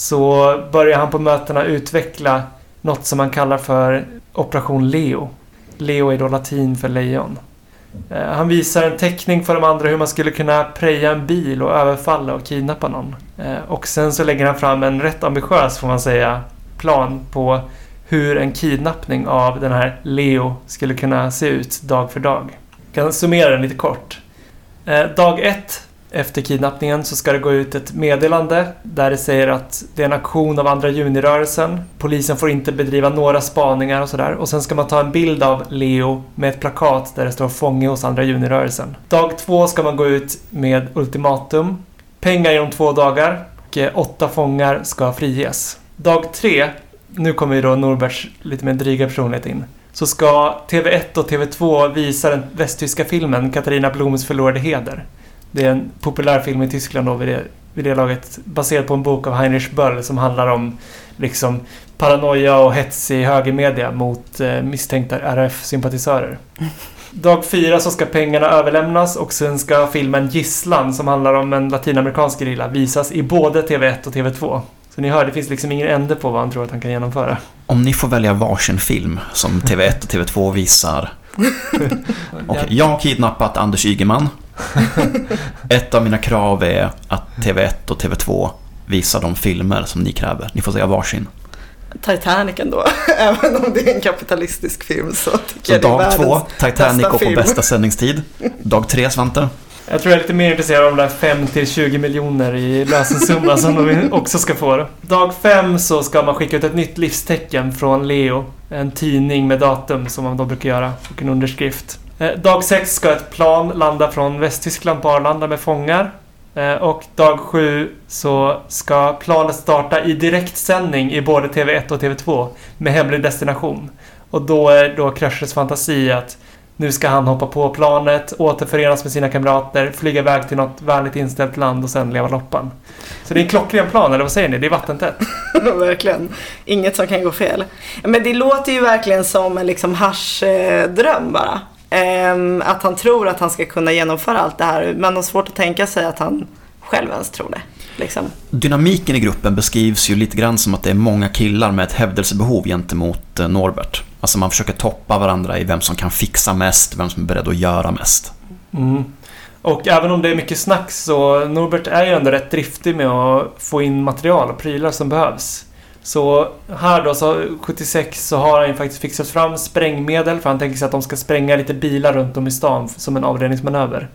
Så börjar han på mötena utveckla något som han kallar för Operation Leo. Leo är då latin för lejon. Eh, han visar en teckning för de andra hur man skulle kunna preja en bil och överfalla och kidnappa någon. Eh, och sen så lägger han fram en rätt ambitiös, får man säga, plan på hur en kidnappning av den här Leo skulle kunna se ut dag för dag. Jag kan summera den lite kort. Eh, dag ett efter kidnappningen så ska det gå ut ett meddelande där det säger att det är en aktion av andra junirörelsen. Polisen får inte bedriva några spaningar och sådär. Och sen ska man ta en bild av Leo med ett plakat där det står fånge hos andra junirörelsen. Dag två ska man gå ut med ultimatum. Pengar inom två dagar och eh, åtta fångar ska friges. Dag tre, nu kommer ju då Norberts lite mer dryga personlighet in. Så ska TV1 och TV2 visa den västtyska filmen Katarina Bloms förlorade heder. Det är en populär film i Tyskland då vid det, vid det laget. Baserad på en bok av Heinrich Böll som handlar om liksom paranoia och hets i högermedia mot eh, misstänkta RF-sympatisörer. Dag fyra så ska pengarna överlämnas och sen ska filmen Gisslan som handlar om en latinamerikansk gerilla visas i både TV1 och TV2. Så ni hör, det finns liksom ingen ände på vad han tror att han kan genomföra. Om ni får välja varsin film som TV1 och TV2 visar. Okej, jag har kidnappat Anders Ygeman. Ett av mina krav är att TV1 och TV2 visar de filmer som ni kräver. Ni får säga varsin. Titanic ändå. Även om det är en kapitalistisk film så tycker Så jag det är dag två, Titanic och på bästa sändningstid. Dag tre, Svante. Jag tror jag är lite mer intresserad av de där 5 till 20 miljoner i lösensumma som de också ska få. Dag 5 så ska man skicka ut ett nytt livstecken från Leo. En tidning med datum som man då brukar göra och en underskrift. Eh, dag 6 ska ett plan landa från Västtyskland på Arlanda med fångar. Eh, och dag 7 så ska planet starta i direktsändning i både TV1 och TV2 med hemlig destination. Och då är då Crushers fantasi att nu ska han hoppa på planet, återförenas med sina kamrater, flyga iväg till något vänligt inställt land och sen leva loppan. Så det är en klockren plan, eller vad säger ni? Det är vattentätt. verkligen. Inget som kan gå fel. Men det låter ju verkligen som en liksom haschdröm bara. Ehm, att han tror att han ska kunna genomföra allt det här. Man har svårt att tänka sig att han själv ens tror det. Liksom. Dynamiken i gruppen beskrivs ju lite grann som att det är många killar med ett hävdelsebehov gentemot eh, Norbert. Alltså man försöker toppa varandra i vem som kan fixa mest, vem som är beredd att göra mest. Mm. Och även om det är mycket snack så Norbert är ju ändå rätt driftig med att få in material och prylar som behövs. Så här då, så 76 så har han ju faktiskt fixat fram sprängmedel för han tänker sig att de ska spränga lite bilar runt om i stan som en avledningsmanöver.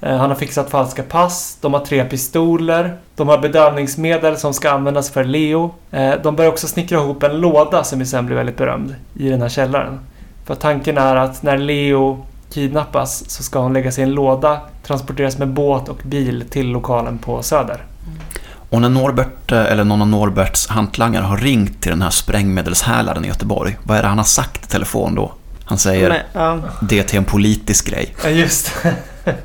Eh, han har fixat falska pass, de har tre pistoler, de har bedövningsmedel som ska användas för Leo. Eh, de börjar också snickra ihop en låda som ju sen blir väldigt berömd i den här källaren. För tanken är att när Leo kidnappas så ska hon läggas i en låda, transporteras med båt och bil till lokalen på Söder. Och när Norbert, eh, eller någon av Norberts hantlangare har ringt till den här sprängmedelshärlaren i Göteborg, vad är det han har sagt i telefon då? Han säger Men, ja. det är till en politisk grej. Ja, just.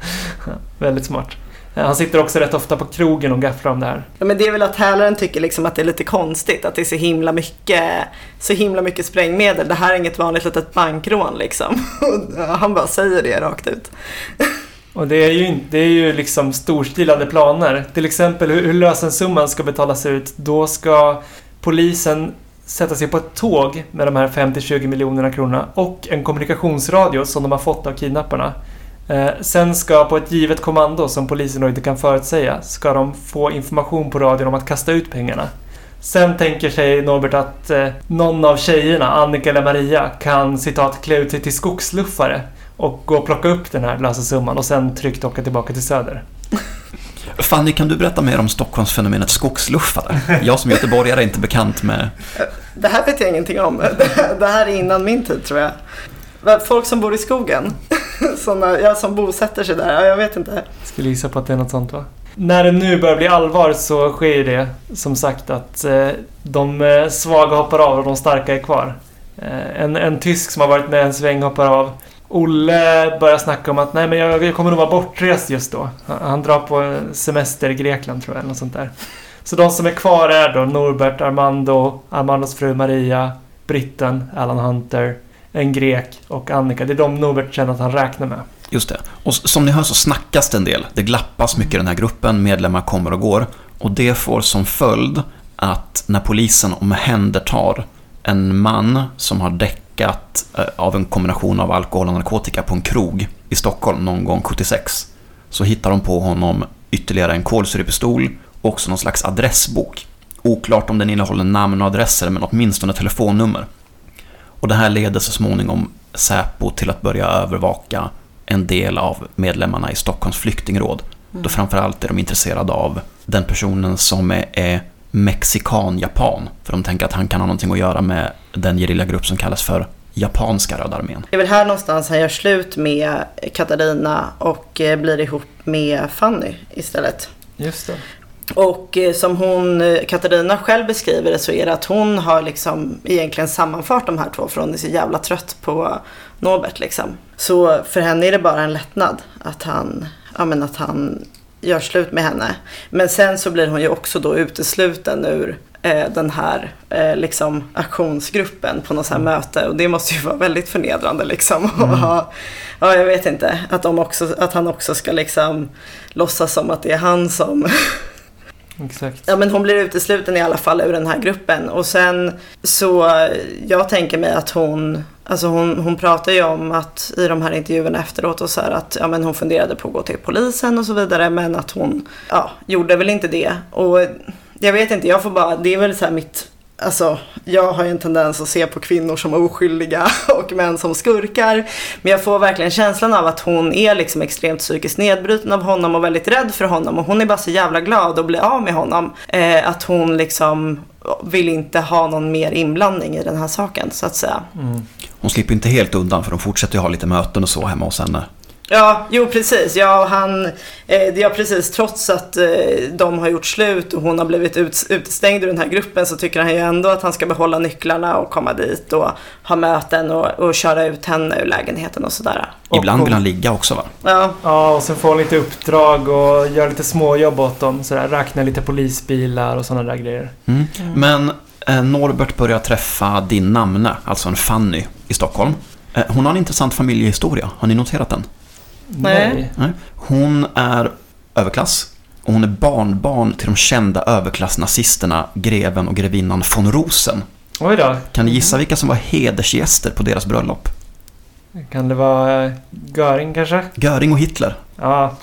Väldigt smart. Eh, Han sitter också rätt ofta på krogen och gafflar om det här. Ja, men det är väl att hälaren tycker liksom att det är lite konstigt att det är så himla mycket, så himla mycket sprängmedel. Det här är inget vanligt litet bankrån liksom. Och Han bara säger det rakt ut. Och det är ju, inte- det är ju liksom storstilade planer. Till exempel hur, hur lösensumman ska betalas ut. Då ska polisen sätta sig på ett tåg med de här 50-20 miljonerna kronorna och en kommunikationsradio som de har fått av kidnapparna. Eh, sen ska på ett givet kommando som polisen då inte kan förutsäga ska de få information på radion om att kasta ut pengarna. Sen tänker sig Norbert att eh, någon av tjejerna, Annika eller Maria, kan citat klä ut sig till skogsluffare och gå och plocka upp den här lösensumman och sen tryggt åka tillbaka till Söder. Fanny, kan du berätta mer om Stockholmsfenomenet skogsluffare? Jag som göteborgare är inte bekant med... Det här vet jag ingenting om. Det- här är innan min tid tror jag. Folk som bor i skogen. Såna, ja, som bosätter sig där. Ja, jag vet inte. Skulle gissa på att det är något sånt va? När det nu börjar bli allvar så sker det som sagt att eh, de eh, svaga hoppar av och de starka är kvar. Eh, en, en tysk som har varit med en sväng hoppar av. Olle börjar snacka om att nej men jag, jag kommer nog vara bortrest just då. Han, han drar på semester i Grekland tror jag, eller något sånt där. Så de som är kvar är då Norbert, Armando, Armandos fru Maria, britten, Alan Hunter, en grek och Annika. Det är de Norbert känner att han räknar med. Just det. Och som ni hör så snackas det en del. Det glappas mycket i den här gruppen, medlemmar kommer och går. Och det får som följd att när polisen omhändertar en man som har däck eh, av en kombination av alkohol och narkotika på en krog i Stockholm någon gång 76 så hittar de på honom ytterligare en kolsyrepistol och också någon slags adressbok. Oklart om den innehåller namn och adresser men åtminstone telefonnummer. Och det här leder så småningom Säpo till att börja övervaka en del av medlemmarna i Stockholms flyktingråd. Då framförallt är de intresserade av den personen som är, är mexikan-japan. För de tänker att han kan ha någonting att göra med den gerillagrupp som kallas för Japanska Röda armén. Det är väl här någonstans han gör slut med Katarina och eh, blir ihop med Fanny istället. Just det. Och eh, som hon, eh, Katarina själv beskriver det så är det att hon har liksom egentligen sammanfört de här två för hon är så jävla trött på Norbert liksom. Så för henne är det bara en lättnad att han, ja men att han gör slut med henne. Men sen så blir hon ju också då utesluten ur den här eh, liksom aktionsgruppen på något så här möte och det måste ju vara väldigt förnedrande liksom. Ha, ja, jag vet inte, att, de också, att han också ska liksom låtsas som att det är han som Exakt. Ja men hon blir utesluten i alla fall ur den här gruppen. Och sen så, jag tänker mig att hon, alltså hon, hon pratar ju om att i de här intervjuerna efteråt och så här att ja men hon funderade på att gå till polisen och så vidare. Men att hon, ja, gjorde väl inte det. Och jag vet inte, jag får bara, det är väl så här mitt Alltså, jag har ju en tendens att se på kvinnor som oskyldiga och män som skurkar. Men jag får verkligen känslan av att hon är liksom extremt psykiskt nedbruten av honom och väldigt rädd för honom. Och hon är bara så jävla glad att bli av med honom. Eh, att hon liksom vill inte ha någon mer inblandning i den här saken så att säga. Hon slipper inte helt undan för de fortsätter ju ha lite möten och så hemma hos henne. Ja, jo precis. Ja, han, eh, ja, precis. Trots att eh, de har gjort slut och hon har blivit ut, utestängd ur den här gruppen så tycker han ju ändå att han ska behålla nycklarna och komma dit och ha möten och, och köra ut henne ur lägenheten och sådär. Och Ibland hon- vill han ligga också va? Ja, Ja, och sen får hon lite uppdrag och gör lite småjobb åt dem. Sådär, räknar lite polisbilar och sådana där grejer. Mm. Men eh, Norbert börjar träffa din namne, alltså en Fanny, i Stockholm. Eh, hon har en intressant familjehistoria. Har ni noterat den? Nej. Nej. Hon är överklass och hon är barnbarn till de kända överklassnazisterna greven och grevinnan von Rosen. Oj då. Kan ni gissa vilka som var hedersgäster på deras bröllop? Kan det vara eh, Göring kanske? Göring och Hitler. Ja.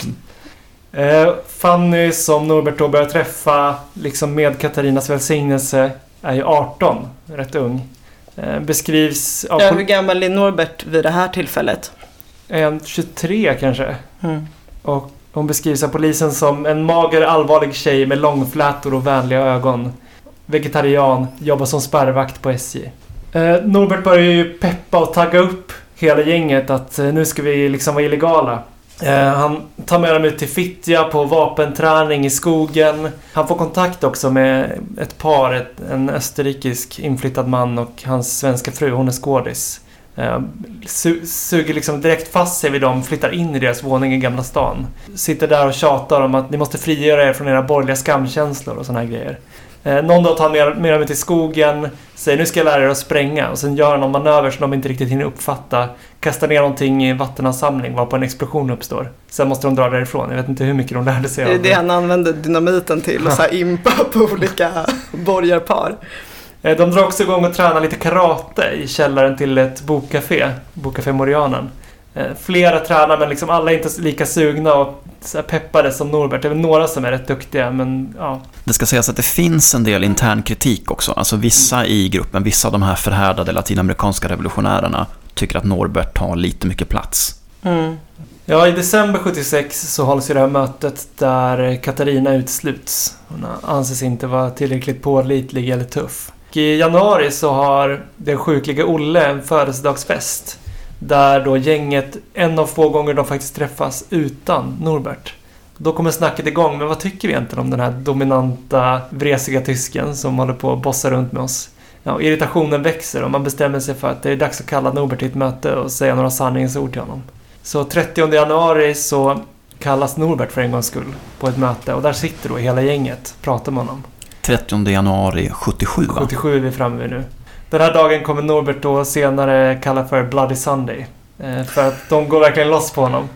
Eh, Fanny som Norbert då börjar träffa, liksom med Katarinas välsignelse, är ju 18. Rätt ung. Eh, beskrivs av... ja hur gammal är Norbert vid det här tillfället? Är han 23 kanske. Mm. Och hon beskrivs av polisen som en mager allvarlig tjej med långflätor och vänliga ögon. Vegetarian, jobbar som spärrvakt på SJ. Eh, Norbert börjar ju peppa och tagga upp hela gänget att eh, nu ska vi liksom vara illegala. Eh, han tar med dem ut till Fittja på vapenträning i skogen. Han får kontakt också med ett par, ett, en österrikisk inflyttad man och hans svenska fru, hon är skådis. Eh, su- suger liksom direkt fast sig vid dem, flyttar in i deras våning i Gamla stan. Sitter där och tjatar om att ni måste frigöra er från era borgerliga skamkänslor och såna här grejer. Eh, någon dag tar han med, med dem ut i skogen, säger nu ska jag lära er att spränga och sen gör han någon manöver som de inte riktigt hinner uppfatta. Kastar ner någonting i en vattenansamling varpå en explosion uppstår. Sen måste de dra därifrån. Jag vet inte hur mycket de lärde sig Det är av det han använder dynamiten till och så här impa på olika borgarpar. Eh, De drar också igång och tränar lite karate i källaren till ett bokcafé, Bokcafé Morianen. Eh, Flera tränar men liksom alla är inte lika sugna och peppade som Norbert. Det är väl några som är rätt duktiga men ja. Det ska sägas att det finns en del intern kritik också. Alltså vissa i gruppen, vissa av de här förhärdade latinamerikanska revolutionärerna tycker att Norbert tar lite mycket plats. Mm. Ja, i december 76 så hålls ju det här mötet där Katarina utesluts. Hon anses inte vara tillräckligt pålitlig eller tuff. Och I januari så har den sjukliga Olle en födelsedagsfest. Där då gänget, en av få gånger de faktiskt träffas utan Norbert. Då kommer snacket igång, men vad tycker vi egentligen om den här dominanta, vresiga tysken som håller på att bossa runt med oss? Ja, irritationen växer och man bestämmer sig för att det är dags att kalla Norbert till ett möte och säga några sanningsord till honom. Så 30 januari så kallas Norbert för en gångs skull på ett möte och där sitter då hela gänget och pratar med honom. 30 januari 77 va? 77 är vi framme vid nu. Den här dagen kommer Norbert då senare kalla för Bloody Sunday. Eh, för att de går verkligen loss på honom.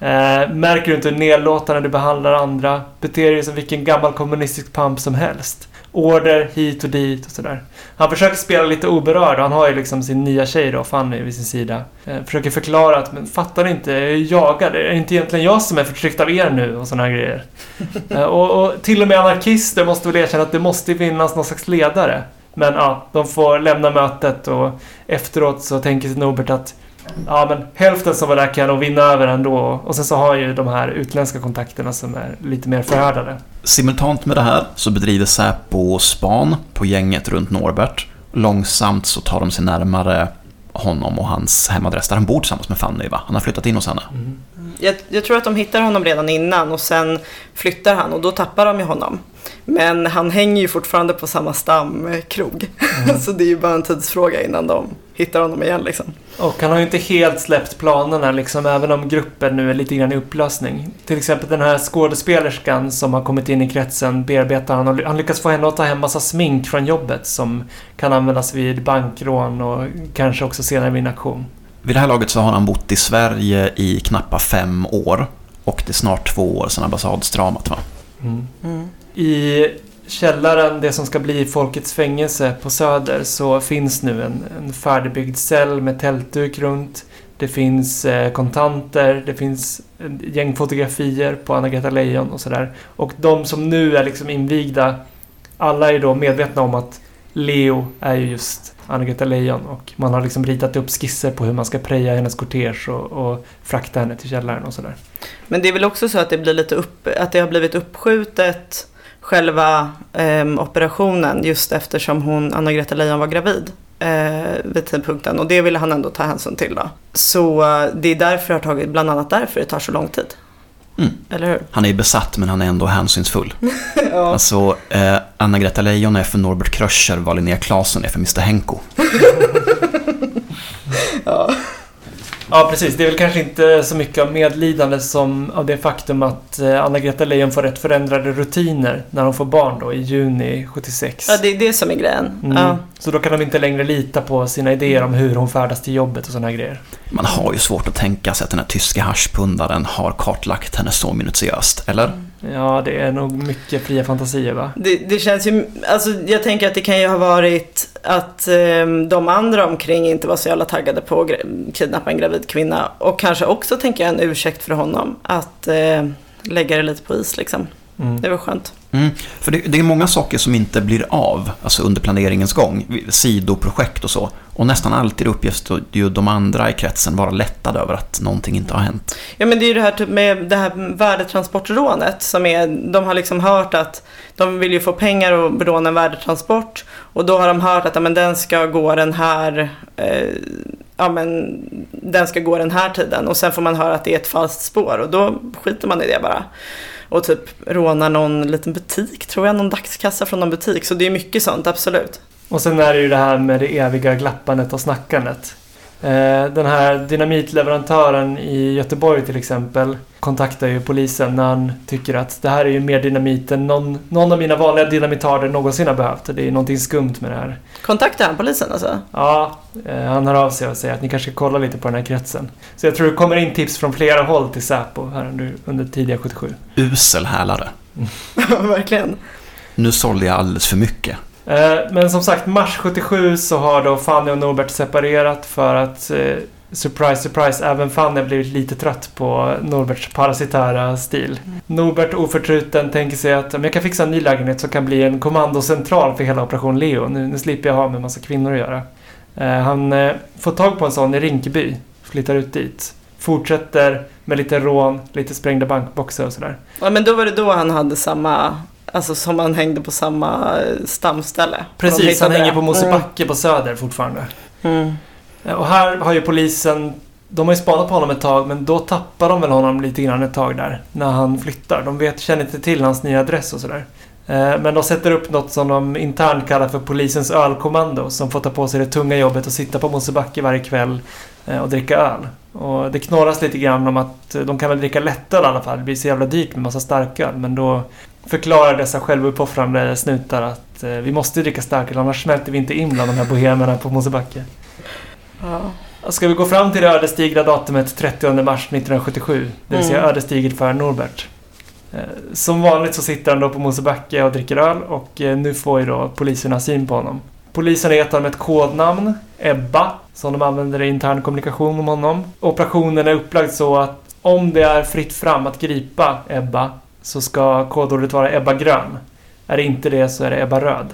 Eh, märker du inte hur nedlåtande du behandlar andra? Beter dig som vilken gammal kommunistisk pamp som helst. Order hit och dit och sådär. Han försöker spela lite oberörd han har ju liksom sin nya tjej då, Fanny, vid sin sida. Eh, försöker förklara att, men fattar ni inte? Jag är jagad. Är det inte egentligen jag som är förtryckt av er nu? Och sådana här grejer. Eh, och, och till och med anarkister måste väl erkänna att det måste finnas någon slags ledare. Men ja, de får lämna mötet och efteråt så tänker sig Norbert att Ja men hälften som var där kan jag nog vinna över ändå. Och sen så har jag ju de här utländska kontakterna som är lite mer förhärdade. Simultant med det här så bedriver Säpo span på gänget runt Norbert. Långsamt så tar de sig närmare honom och hans hemadress där han bor tillsammans med Fanny va? Han har flyttat in hos henne. Jag, jag tror att de hittar honom redan innan och sen flyttar han och då tappar de ju honom. Men han hänger ju fortfarande på samma stamkrog. så det är ju bara en tidsfråga innan de hittar honom igen liksom. Och han har ju inte helt släppt planerna liksom, även om gruppen nu är lite grann i upplösning. Till exempel den här skådespelerskan som har kommit in i kretsen bearbetar han och han lyckas få henne att ta hem massa smink från jobbet som kan användas vid bankrån och kanske också senare vid en aktion. Vid det här laget så har han bott i Sverige i knappa fem år. Och det är snart två år sedan ambassaddramat va? Mm. Mm. I källaren, det som ska bli Folkets fängelse på Söder, så finns nu en, en färdigbyggd cell med tältduk runt. Det finns eh, kontanter, det finns ett gäng fotografier på Anna-Greta Leijon och sådär. Och de som nu är liksom invigda, alla är då medvetna om att Leo är ju just Anna-Greta Leijon och man har liksom ritat upp skisser på hur man ska preja hennes kortege och, och frakta henne till källaren och sådär. Men det är väl också så att det blir lite upp, att det har blivit uppskjutet själva ehm, operationen just eftersom hon, Anna-Greta Leijon var gravid eh, vid tidpunkten och det ville han ändå ta hänsyn till då. Så eh, det är därför har tagit, bland annat därför det tar så lång tid. Mm. Eller hur? Han är ju besatt men han är ändå hänsynsfull. ja. Alltså, eh, Anna-Greta Leijon är för Norbert Kröcher vad Linnea Claesson är för Mr Henko. ja. Ja, precis. Det är väl kanske inte så mycket av medlidande som av det faktum att eh, Anna-Greta Leijon får rätt förändrade rutiner när hon får barn då i juni 76. ja, det är det som är grejen. Mm. Ja. Så då kan de inte längre lita på sina idéer om hur hon färdas till jobbet och sådana här grejer. Man har ju svårt att tänka sig att den här tyska haschpundaren har kartlagt henne så minutiöst, eller? Ja, det är nog mycket fria fantasier va? Det, det känns ju, alltså jag tänker att det kan ju ha varit att ehm, de andra omkring inte var så jävla taggade på att kidnappa en gravid kvinna. Och kanske också tänker jag en ursäkt för honom att eh, lägga det lite på is liksom. Mm. Det var skönt. Mm. För det, det är många saker som inte blir av, alltså under planeringens gång, sidoprojekt och så. Och nästan alltid uppges ju de andra i kretsen vara lättade över att någonting inte har hänt. Ja men det är ju det här typ med det här värdetransportrånet som är, de har liksom hört att de vill ju få pengar och råna en värdetransport och då har de hört att ja, men den ska gå den här, eh, ja men den ska gå den här tiden och sen får man höra att det är ett falskt spår och då skiter man i det bara. Och typ rånar någon liten butik tror jag, någon dagskassa från någon butik. Så det är mycket sånt, absolut. Och sen är det ju det här med det eviga glappandet och snackandet. Eh, Den här dynamitleverantören i Göteborg till exempel kontaktar ju polisen när han tycker att det här är ju mer dynamit än någon, någon av mina vanliga dynamitarder någonsin har behövt. Det är någonting skumt med det här. Kontaktar han polisen alltså? Ja, eh, han hör av sig och säger att ni kanske ska kolla lite på den här kretsen. Så jag tror det kommer in tips från flera håll till Säpo här under, under tidiga 77. Usel hälare. Verkligen. Nu sålde jag alldeles för mycket. Eh, Men som sagt, mars 77 så har då Fanny och Norbert separerat för att eh, Surprise, surprise, även Fanny har blivit lite trött på Norberts parasitära stil. Norbert oförtruten tänker sig att om jag kan fixa en ny lägenhet så kan bli en kommandocentral för hela Operation Leo. Nu, nu slipper jag ha med en massa kvinnor att göra. Eh, han eh, får tag på en sån i Rinkeby, flyttar ut dit. Fortsätter med lite rån, lite sprängda bankboxar och sådär. Ja, men då var det då han hade samma, alltså som han hängde på samma eh, stamställe. Precis, han hänger det. på Mosebacke på Söder fortfarande. Mm. Eh, Och här har ju polisen, de har ju spanat på honom ett tag men då tappar de väl honom lite grann ett tag där. När han flyttar. De vet, känner inte till hans nya adress och sådär. Eh, Men de sätter upp något som de internt kallar för polisens ölkommando som får ta på sig det tunga jobbet och sitta på Mosebacke varje kväll och dricka öl. Och det knorras lite grann om att de kan väl dricka lättöl i alla fall. Det blir så jävla dyrt med massa starköl. Men då förklarar dessa självuppoffrande snutar att eh, vi måste dricka starköl annars smälter vi inte in bland de här bohemerna på Mosebacke. Ja. Ska vi gå fram till det ödesdigra datumet 30 mars 1977? Det vill säga Mm. ödesdigert för Norbert. Eh, Som vanligt så sitter han då på Mosebacke och dricker öl och eh, nu får ju då poliserna syn på honom. Polisen har gett honom ett kodnamn, Ebba, som de använder i intern kommunikation om honom. Operationen är upplagd så att om det är fritt fram att gripa Ebba så ska kodordet vara Ebba grön. Är det inte det så är det Ebba röd.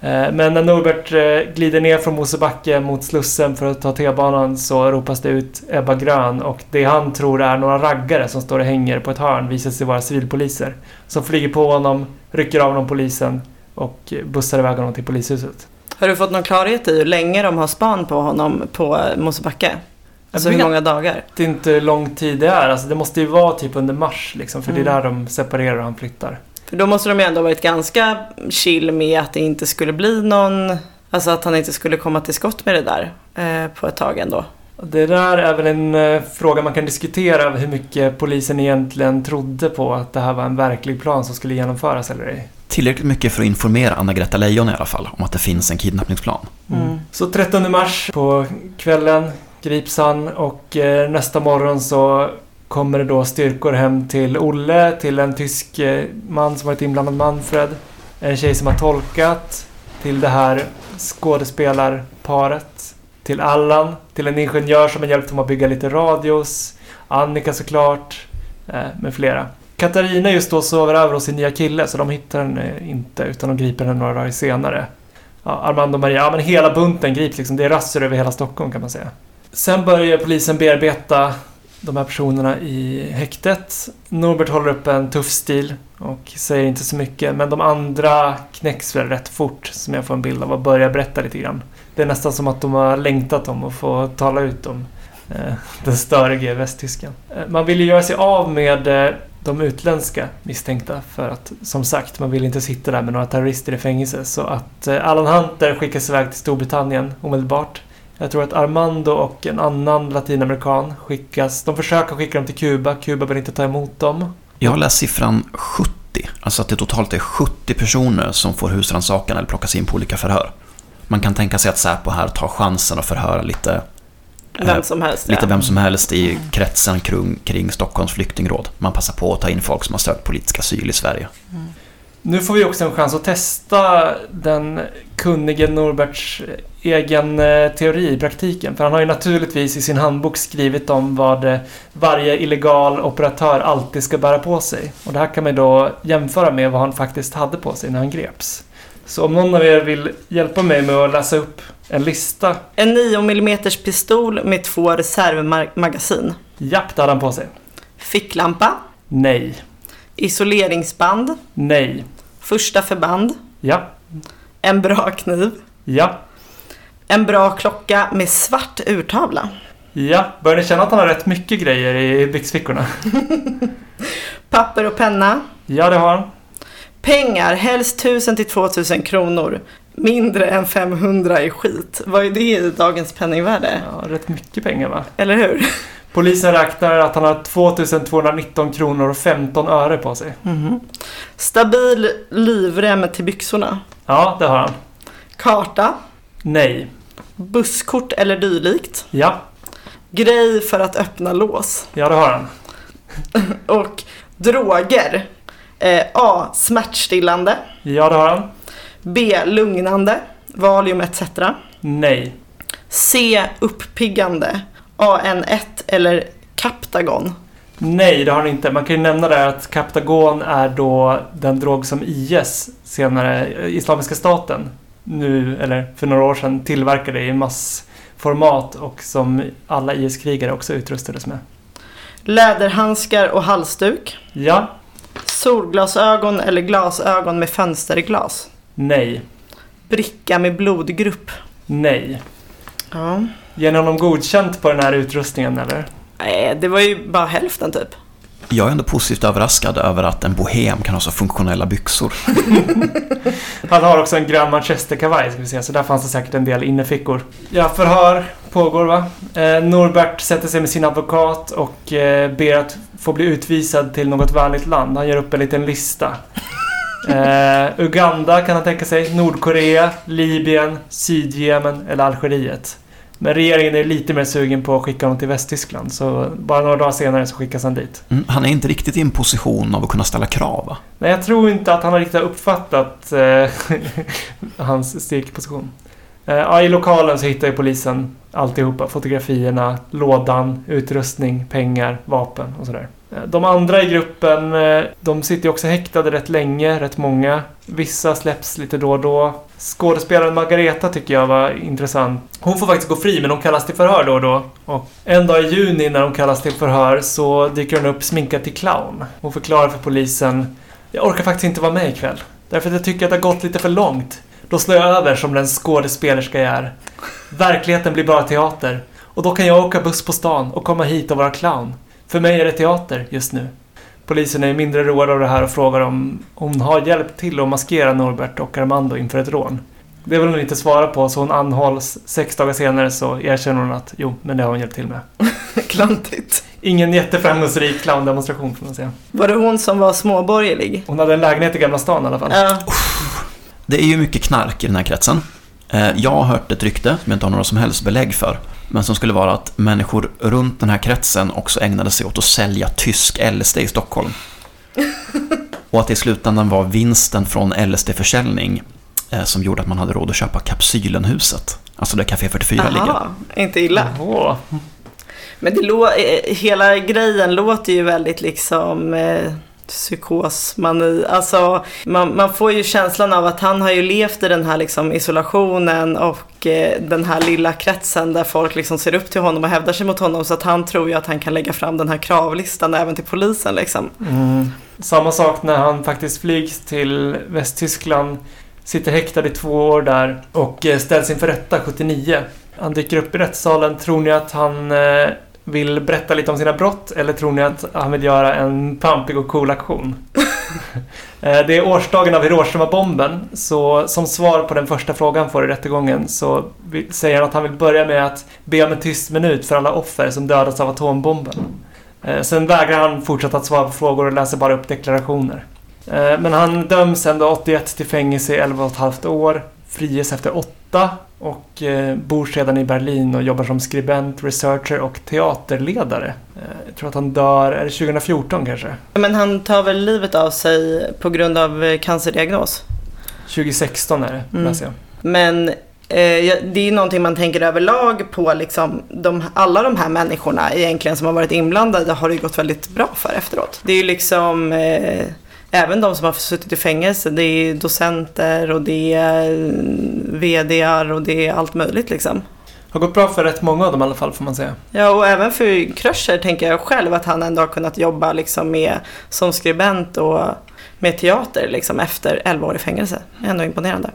Eh, men när Norbert eh, glider ner från Mosebacke mot Slussen för att ta T-banan så ropas det ut Ebba Grön och det han tror är några raggare som står och hänger på ett hörn visar sig vara civilpoliser. Som flyger på honom, rycker av honom polisen och bussar iväg honom till polishuset. Har du fått någon klarhet i hur länge de har span på honom på eh, Mosebacke? Alltså hur många dagar? Det är inte hur lång tid det är. Alltså det måste ju vara typ under mars liksom, för det är Mm. där de separerar och han flyttar. För då måste de ju ändå varit ganska chill med att det inte skulle bli någon, alltså att han inte skulle komma till skott med det där eh, på ett tag ändå. Det där är väl en eh, fråga man kan diskutera hur mycket polisen egentligen trodde på att det här var en verklig plan som skulle genomföras eller ej. Tillräckligt mycket för att informera Anna-Greta Leijon i alla fall om att det finns en kidnappningsplan. Mm. Så 13 mars på kvällen grips han och eh, nästa morgon så kommer det då styrkor hem till Olle, till en tysk eh, man som varit inblandad, Manfred. En tjej som har tolkat. Till det här skådespelarparet. Till Allan. Till en ingenjör som har hjälpt dem att bygga lite radios. Annika såklart. Eh, med flera. Katarina just då sover över hos sin nya kille så de hittar henne inte utan de griper henne några dagar senare. Ja, Armando och Maria, ja men hela bunten grips liksom. Det är razzior över hela Stockholm kan man säga. Sen börjar polisen bearbeta de här personerna i häktet. Norbert håller upp en tuff stil och säger inte så mycket. Men de andra knäcks väl rätt fort som jag får en bild av och börjar berätta lite grann. Det är nästan som att de har längtat om att få tala ut om eh, den störige västtysken. Eh, man vill ju göra sig av med eh, de utländska misstänkta för att som sagt man vill inte sitta där med några terrorister i fängelse så att eh, Alan Hunter skickas iväg till Storbritannien omedelbart. Jag tror att Armando och en annan latinamerikan skickas. De försöker skicka dem till Kuba. Kuba vill inte ta emot dem. Jag har läst siffran 70, alltså att det totalt är 70 personer som får husrannsakan eller plockas in på olika förhör. Man kan tänka sig att Säpo här tar chansen att förhöra lite, eh, Vem som helst. lite ja. vem som helst i kretsen kring, kring Stockholms flyktingråd. Man passar på att ta in folk som har sökt politisk asyl i Sverige. Nu får vi också en chans att testa den kunnige Norberts egen eh, teori i praktiken. För han har ju naturligtvis i sin handbok skrivit om vad eh, varje illegal operatör alltid ska bära på sig. Och det här kan man då jämföra med vad han faktiskt hade på sig när han greps. Så om någon av er vill hjälpa mig med att läsa upp en lista. En 9 mm pistol med två reservmagasin. Japp, det hade han på sig. Ficklampa. Nej. Isoleringsband. Nej. Första förband. Ja. En bra kniv. Ja. En bra klocka med svart urtavla. Ja. Börjar ni känna att han har rätt mycket grejer i byxfickorna? Papper och penna. Ja, det har han. Pengar, helst 1000 till 2000 kronor. Mindre än 500 i skit. Vad är det i dagens penningvärde? Ja, rätt mycket pengar va? Eller hur? Polisen räknar att han har 2219 kronor och 15 öre på sig. Mhm. Stabil livrem till byxorna. Ja, det har han. Karta. Nej. Busskort eller dylikt. Ja. Grej för att öppna lås. Ja, det har han. Och droger. Eh, A. Smärtstillande. Ja, det har han. B. Lugnande. Valium etc. Nej. C. Uppiggande. AN1 eller Captagon. Nej, det har han inte. Man kan ju nämna där att Captagon är då den drog som IS, senare eh, Islamiska staten, nu, eller för några år sedan, tillverkade i massformat och som alla IS-krigare också utrustades med. Läderhandskar och halsduk. Ja. Solglasögon eller glasögon med fönsterglas. Nej. Bricka med blodgrupp. Nej. Ja. Ger ni honom godkänt på den här utrustningen eller? Nej, det var ju bara hälften typ. Jag är ändå positivt överraskad över att en bohem kan ha så funktionella byxor. Han har också en grön manchesterkavaj ska vi säga, så där fanns det säkert en del innefickor. Ja, förhör pågår va? Eh, Norbert sätter sig med sin advokat och eh, ber att få bli utvisad till något vänligt land. Han gör upp en liten lista. Eh, Uganda kan han tänka sig, Nordkorea, Libyen, Sydjemen eller Algeriet. Men regeringen är lite mer sugen på att skicka honom till Västtyskland, så bara några dagar senare så skickas han dit. Mm, han är inte riktigt i en position av att kunna ställa krav va? Nej, jag tror inte att han har riktigt uppfattat eh, hans styrkeposition. Eh, ja, I lokalen så hittar ju polisen alltihopa. Fotografierna, lådan, utrustning, pengar, vapen och sådär. Eh, de andra i gruppen, eh, de sitter ju också häktade rätt länge, rätt många. Vissa släpps lite då och då. Skådespelaren Margareta tycker jag var intressant. Hon får faktiskt gå fri, men hon kallas till förhör då och då. Och en dag i juni när hon kallas till förhör så dyker hon upp sminkad till clown. Hon förklarar för polisen jag orkar faktiskt inte vara med ikväll. Därför att jag tycker att det har gått lite för långt. Då slår jag över som den skådespelerska jag är. Verkligheten blir bara teater. Och då kan jag åka buss på stan och komma hit och vara clown. För mig är det teater just nu. Polisen är mindre road av det här och frågar om hon har hjälpt till att maskera Norbert och Armando inför ett rån. Det vill hon inte svara på så hon anhålls. Sex dagar senare så erkänner hon att jo, men det har hon hjälpt till med. Klantigt. Ingen jätteframgångsrik clowndemonstration får man säga. Var det hon som var småborgerlig? Hon hade en lägenhet i Gamla stan i alla fall. Ja. Det är ju mycket knark i den här kretsen. Eh, Jag har hört ett rykte, som jag inte har några som helst belägg för, men som skulle vara att människor runt den här kretsen också ägnade sig åt att sälja tysk LSD i Stockholm. Och att det i slutändan var vinsten från LSD-försäljning eh, som gjorde att man hade råd att köpa Kapsylenhuset. Alltså där Café 44 ligger. Aha, inte illa. Åh. Men det eh, hela grejen låter ju väldigt liksom psykosmani. Alltså man, man får ju känslan av att han har ju levt i den här liksom isolationen och eh, den här lilla kretsen där folk liksom ser upp till honom och hävdar sig mot honom. Så att han tror ju att han kan lägga fram den här kravlistan även till polisen liksom. Mm. Samma sak när han faktiskt flygs till Västtyskland, sitter häktad i två år där och eh, ställs inför rätta 79. Han dyker upp i rättssalen. Tror ni att han eh, vill berätta lite om sina brott eller tror ni att han vill göra en pampig och cool aktion? Eh, Det är årsdagen av Hiroshima-bomben, så som svar på den första frågan får i rättegången så säger han att han vill börja med att be om en tyst minut för alla offer som dödats av atombomben. Eh, Sen vägrar han fortsätta att svara på frågor och läser bara upp deklarationer. Eh, Men han döms ändå 81 till fängelse i 11,5 år, friges efter 8 och eh, bor sedan i Berlin och jobbar som skribent, researcher och teaterledare. Eh, Jag tror att han dör, är det 2014 kanske? Men han tar väl livet av sig på grund av eh, cancerdiagnos. 2016 är det, Mm. läser jag. Men eh, det är ju någonting man tänker överlag på liksom, de, alla de här människorna egentligen som har varit inblandade har det ju gått väldigt bra för efteråt. Det är ju liksom eh, även de som har suttit i fängelse, det är docenter och det är eh, VDR och det är allt möjligt liksom. Har gått bra för rätt många av dem i alla fall får man säga. Ja, och även för Kröcher tänker jag själv att han ändå har kunnat jobba liksom med, som skribent och med teater liksom efter 11 år i fängelse. Det är ändå imponerande.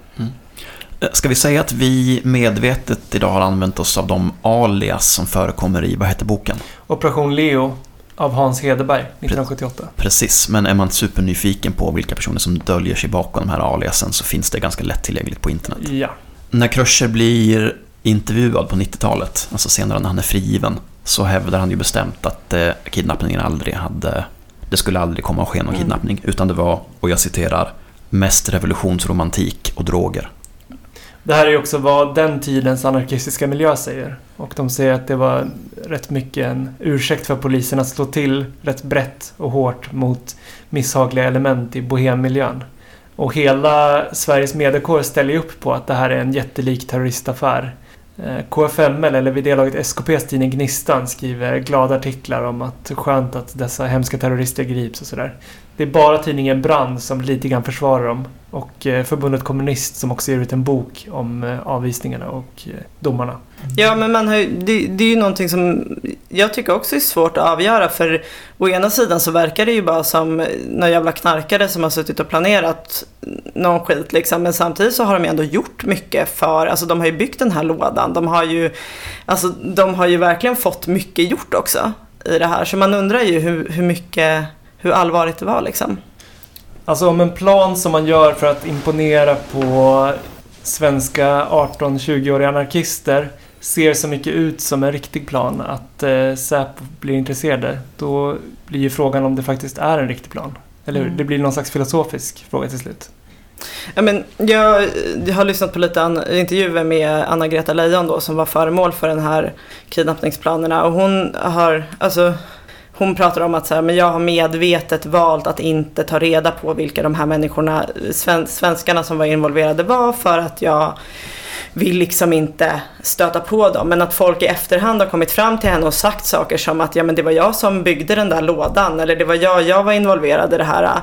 Eh, Ska vi säga att vi medvetet idag har använt oss av de alias som förekommer i, vad heter boken? Operation Leo av Hans Hederberg 1978. Precis, men är man supernyfiken på vilka personer som döljer sig bakom de här aliasen så finns det ganska lättillgängligt på internet. Ja. När Kröcher blir intervjuad på 90-talet, alltså senare när han är frigiven, så hävdar han ju bestämt att eh, kidnappningen aldrig hade... Det skulle aldrig komma att ske någon Mm. kidnappning, utan det var, och jag citerar, mest revolutionsromantik och droger. Det här är ju också vad den tidens anarkistiska miljö säger. Och de säger att det var rätt mycket en ursäkt för polisen att slå till rätt brett och hårt mot misshagliga element i bohemmiljön. Och hela Sveriges mediekår ställer ju upp på att det här är en jättelik terroristaffär. Eh, KFML, eller vid det laget SKPs tidning Gnistan, skriver glada artiklar om att skönt att dessa hemska terrorister grips och sådär. Det är bara tidningen Brand som lite grann försvarar dem. Och eh, förbundet Kommunist som också ger ut en bok om eh, avvisningarna och domarna. Ja, men man har ju, det, det är ju någonting som jag tycker också är svårt att avgöra. För å ena sidan så verkar det ju bara som några jävla knarkare som har suttit och planerat någon skit liksom. Men samtidigt så har de ju ändå gjort mycket för, alltså de har ju byggt den här lådan. De har ju, alltså de har ju verkligen fått mycket gjort också i det här. Så man undrar ju hur, hur mycket, hur allvarligt det var liksom. Alltså om en plan som man gör för att imponera på svenska 18-20-åriga anarkister ser så mycket ut som en riktig plan att eh, Säpo blir intresserade. Då blir ju frågan om det faktiskt är en riktig plan. Eller hur? Mm. Det blir någon slags filosofisk fråga till slut. Ja, men jag, jag har lyssnat på lite an, intervjuer med Anna-Greta Leijon då som var föremål för den här kidnappningsplanerna och hon har, alltså hon pratar om att så här, men jag har medvetet valt att inte ta reda på vilka de här människorna, sven, svenskarna som var involverade var för att jag vill liksom inte stöta på dem. Men att folk i efterhand har kommit fram till henne och sagt saker som att ja men det var jag som byggde den där lådan eller det var jag, jag var involverad i det här.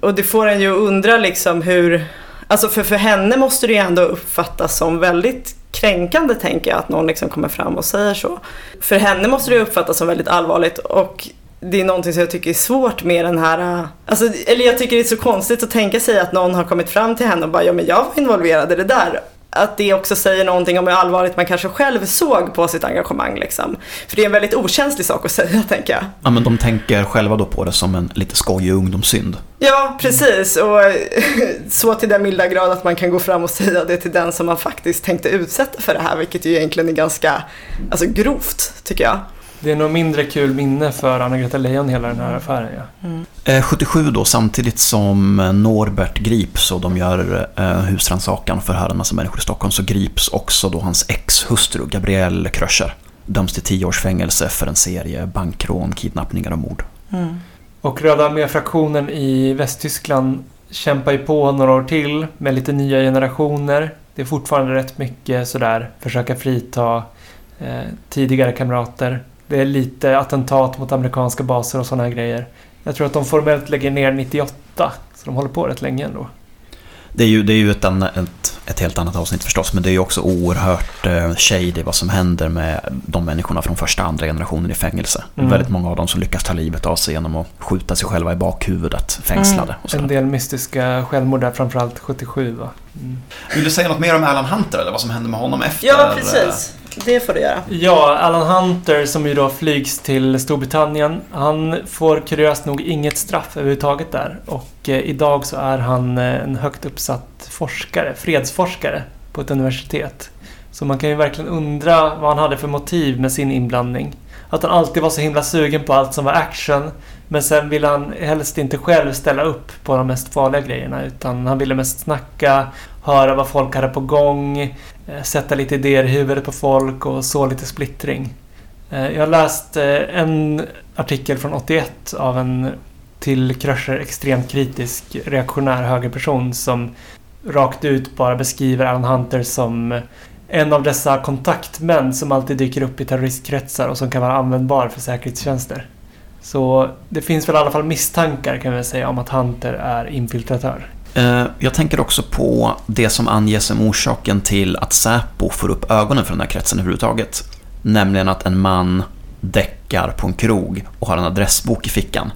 Och det får en ju att undra liksom hur, alltså för, för henne måste det ju ändå uppfattas som väldigt kränkande tänker jag att någon liksom kommer fram och säger så. För henne måste det uppfattas som väldigt allvarligt och det är någonting som jag tycker är svårt med den här, alltså, eller jag tycker det är så konstigt att tänka sig att någon har kommit fram till henne och bara ja men jag var involverad i det där. Att det också säger någonting om hur allvarligt man kanske själv såg på sitt engagemang liksom. För det är en väldigt okänslig sak att säga tänker jag. Ja, men de tänker själva då på det som en lite skojig ungdomssynd. Ja, precis. Och så till den milda grad att man kan gå fram och säga det till den som man faktiskt tänkte utsätta för det här, vilket ju egentligen är ganska alltså, grovt, tycker jag. Det är nog mindre kul minne för Anna-Greta Leijon hela den här affären. Ja. Eh, 77 då, samtidigt som eh, Norbert grips och de gör eh, husrannsakan för här en massa människor i Stockholm så grips också då hans ex-hustru Gabrielle Kröcher. Döms till 10 års fängelse för en serie bankrån, kidnappningar och mord. Och Röda armé-fraktionen i Västtyskland kämpar ju på några år till med lite nya generationer. Det är fortfarande rätt mycket sådär försöka frita eh, tidigare kamrater. Det är lite attentat mot amerikanska baser och sådana här grejer. Jag tror att de formellt lägger ner 98, så de håller på rätt länge ändå. Det är ju, det är ju ett, ett, ett helt annat avsnitt förstås, men det är ju också oerhört eh, shady vad som händer med de människorna från första och andra generationen i fängelse. Mm. Väldigt många av dem som lyckas ta livet av sig genom att skjuta sig själva i bakhuvudet, fängslade. Och En del mystiska självmord där, framförallt 77 va? Mm. Vill du säga något mer om Alan Hunter eller vad som hände med honom efter? Ja, precis. Det får du göra. Ja, Alan Hunter som ju då flygs till Storbritannien. Han får kuriöst nog inget straff överhuvudtaget där. Och eh, idag så är han eh, en högt uppsatt forskare, fredsforskare på ett universitet. Så man kan ju verkligen undra vad han hade för motiv med sin inblandning. Att han alltid var så himla sugen på allt som var action. Men sen ville han helst inte själv ställa upp på de mest farliga grejerna. Utan han ville mest snacka, höra vad folk hade på gång. Eh, sätta lite idéer i huvudet på folk och så lite splittring. Eh, jag har läst eh, en artikel från 81 av en till Kröcher extremt kritisk reaktionär högerperson som rakt ut bara beskriver Alan Hunter som en av dessa kontaktmän som alltid dyker upp i terroristkretsar och som kan vara användbar för säkerhetstjänster. Så det finns väl i alla fall misstankar kan vi säga om att Hunter är infiltratör. Eh, Jag tänker också på det som anges som orsaken till att Säpo får upp ögonen för den här kretsen överhuvudtaget. Nämligen att en man däckar på en krog och har en adressbok i fickan.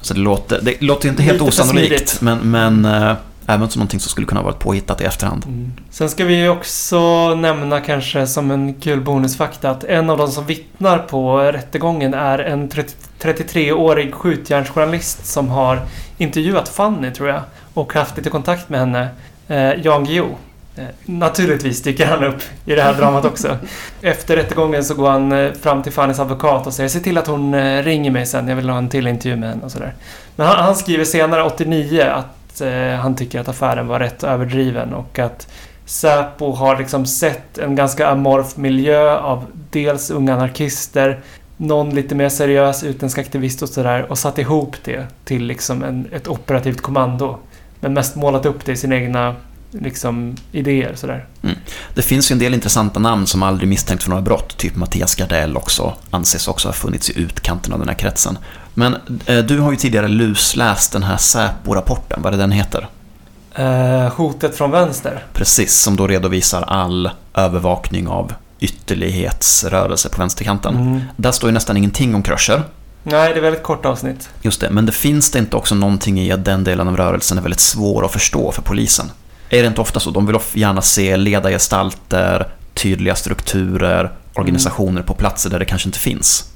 Så det låter, det låter inte helt Lite osannolikt, men, men eh, även som någonting som skulle kunna varit påhittat i efterhand. Sen ska vi också nämna kanske som en kul bonusfakta att en av de som vittnar på rättegången är en 30 33-årig skjutjärnsjournalist som har intervjuat Fanny tror jag och haft lite kontakt med henne. Eh, Jan Guillou. Eh, naturligtvis dyker han upp i det här dramat också. Efter rättegången så går han eh, fram till Fannys advokat och säger se till att hon ringer mig sen, jag vill ha en till intervju med henne och sådär. Men han, han skriver senare, 89, att eh, han tycker att affären var rätt överdriven och att Säpo har liksom sett en ganska amorf miljö av dels unga anarkister, någon lite mer seriös utländsk aktivist och sådär och satt ihop det till liksom en, ett operativt kommando. Men mest målat upp det i sina egna liksom, idéer sådär. Det finns ju en del intressanta namn som aldrig misstänkt för några brott, typ Mattias Gardell också, anses också ha funnits i utkanten av den här kretsen. Men eh, du har ju tidigare lusläst den här Säpo-rapporten, vad är det den heter? Eh, hotet från vänster. Precis, som då redovisar all övervakning av ytterlighetsrörelse på vänsterkanten. Mm. Där står ju nästan ingenting om Kröcher. Nej, det är väldigt kort avsnitt. Just det, men det finns det inte också någonting i att den delen av rörelsen är väldigt svår att förstå för polisen? Är det inte ofta så? De vill gärna se ledargestalter, tydliga strukturer, organisationer på platser där det kanske inte finns.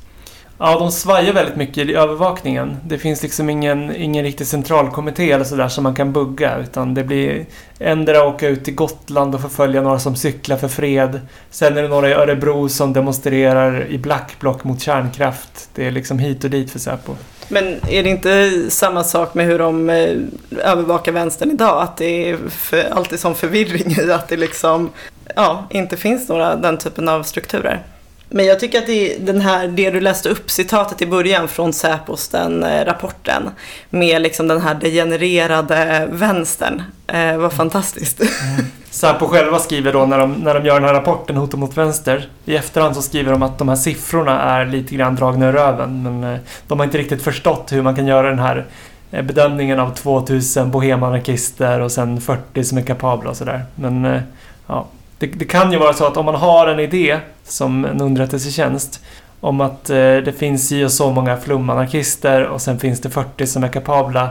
Ja, de svajar väldigt mycket i övervakningen. Det finns liksom ingen, ingen riktig centralkommitté eller sådär som man kan bugga. Utan det blir ändra åka ut till Gotland och förfölja några som cyklar för fred. Sen är det några i Örebro som demonstrerar i blackblock mot kärnkraft. Det är liksom hit och dit för Säpo. Men är det inte samma sak med hur de eh, övervakar vänstern idag? Att det är för, alltid sån förvirring i att det liksom ja, inte finns några den typen av strukturer. Men jag tycker att det, den här, det du läste upp, citatet i början från Säpos, den eh, rapporten, med liksom den här degenererade vänstern, eh, var fantastiskt. Mm. Säpo själva skriver då när de, när de gör den här rapporten Hot mot vänster. I efterhand så skriver de att de här siffrorna är lite grann dragna ur röven. Men eh, de har inte riktigt förstått hur man kan göra den här eh, bedömningen av 2000 bohemanarkister och sen 40 som är kapabla och sådär. Men ja, det, det kan ju vara så att om man har en idé som en underrättelsetjänst om att eh, det finns ju och så många flumanarkister och sen finns det 40 som är kapabla.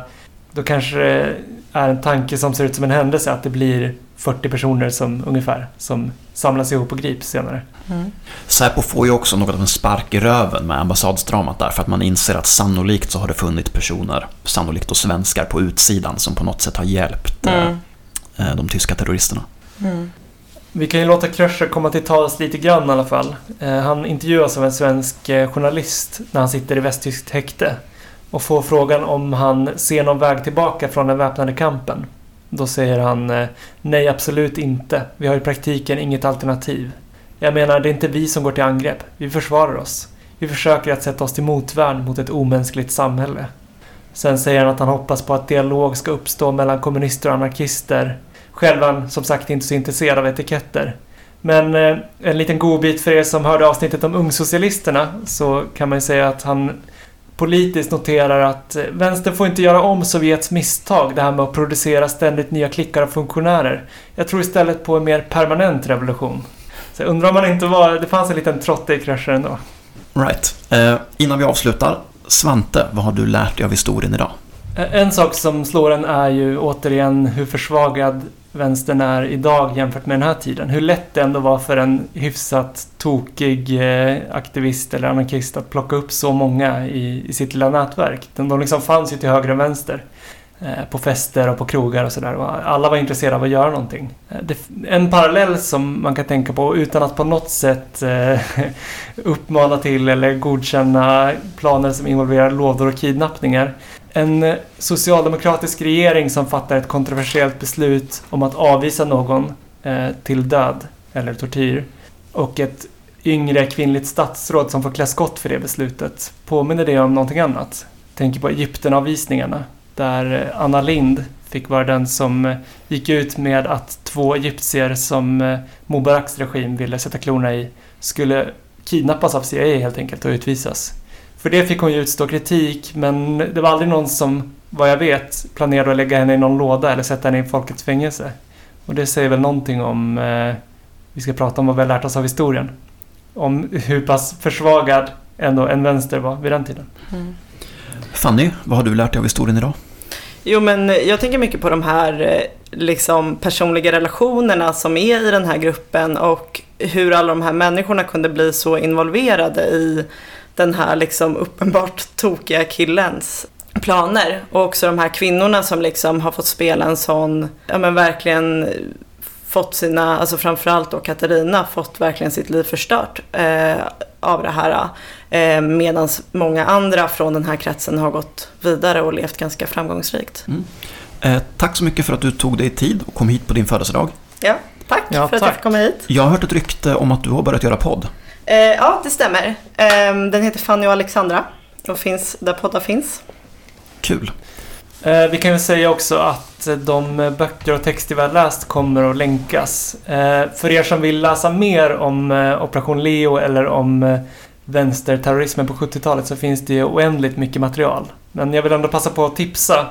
Då kanske det är en tanke som ser ut som en händelse att det blir 40 personer som ungefär som samlas ihop och grips senare. Säpo får ju också något av en spark i röven med ambassadsdramat där för att man inser att sannolikt så har det funnits personer, sannolikt då svenskar på utsidan som på något sätt har hjälpt Mm. eh, de tyska terroristerna. Vi kan ju låta Kröcher komma till tals lite grann i alla fall. Eh, han intervjuas av en svensk eh, journalist när han sitter i västtyskt häkte och får frågan om han ser någon väg tillbaka från den väpnade kampen. Då säger han eh, nej, absolut inte. Vi har i praktiken inget alternativ. Jag menar, det är inte vi som går till angrepp. Vi försvarar oss. Vi försöker att sätta oss till motvärn mot ett omänskligt samhälle. Sen säger han att han hoppas på att dialog ska uppstå mellan kommunister och anarkister. Själv han som sagt inte så intresserad av etiketter. Men eh, en liten godbit för er som hörde avsnittet om ungsocialisterna så kan man ju säga att han politiskt noterar att eh, vänstern får inte göra om Sovjets misstag, det här med att producera ständigt nya klickar av funktionärer. Jag tror istället på en mer permanent revolution. Så jag undrar om man inte var... Det fanns en liten trotte i kraschen ändå. Right. Eh, innan vi avslutar, Svante, vad har du lärt dig av historien idag? Eh, En sak som slår en är ju återigen hur försvagad vänstern är idag jämfört med den här tiden. Hur lätt det ändå var för en hyfsat tokig eh, aktivist eller anarkist att plocka upp så många i, i sitt lilla nätverk. De, de liksom fanns ju till höger och vänster. Eh, på fester och på krogar och sådär. Alla var intresserade av att göra någonting. Eh, en parallell som man kan tänka på utan att på något sätt uppmana till eller godkänna planer som involverar lådor och kidnappningar. En eh, socialdemokratisk regering som fattar ett kontroversiellt beslut om att avvisa någon eh, till död eller tortyr och ett yngre kvinnligt statsråd som får klä skott för det beslutet. Påminner det om någonting annat? Tänker på Egyptenavvisningarna där eh, Anna Lind fick vara den som eh, gick ut med att två egyptier som Mubaraks regim ville sätta klorna i skulle kidnappas av CIA helt enkelt och utvisas. För det fick hon ju utstå kritik men det var aldrig någon som, vad jag vet, planerade att lägga henne i någon låda eller sätta henne i folkets fängelse. Och det säger väl någonting om, eh, vi ska prata om vad vi har lärt oss av historien. Om hur pass försvagad ändå en vänster var vid den tiden. Fanny, vad har du lärt dig av historien idag? Jo men jag tänker mycket på de här eh, liksom personliga relationerna som är i den här gruppen och hur alla de här människorna kunde bli så involverade i den här liksom uppenbart tokiga killens planer. Och också de här kvinnorna som liksom har fått spela en sån, ja men verkligen fått sina, alltså framförallt då Katarina, fått verkligen sitt liv förstört eh, av det här. Eh, Medan många andra från den här kretsen har gått vidare och levt ganska framgångsrikt. Eh, tack så mycket för att du tog dig tid och kom hit på din födelsedag. Ja, tack Ja, för att tack. jag fick komma hit. Jag har hört ett rykte om att du har börjat göra podd. Eh, ja, det stämmer. Eh, den heter Fanny och Alexandra och finns där poddar finns. Kul. Eh, vi kan väl säga också att de böcker och texter vi har läst kommer att länkas. Eh, för er som vill läsa mer om eh, Operation Leo eller om eh, vänsterterrorismen på 70-talet så finns det ju oändligt mycket material. Men jag vill ändå passa på att tipsa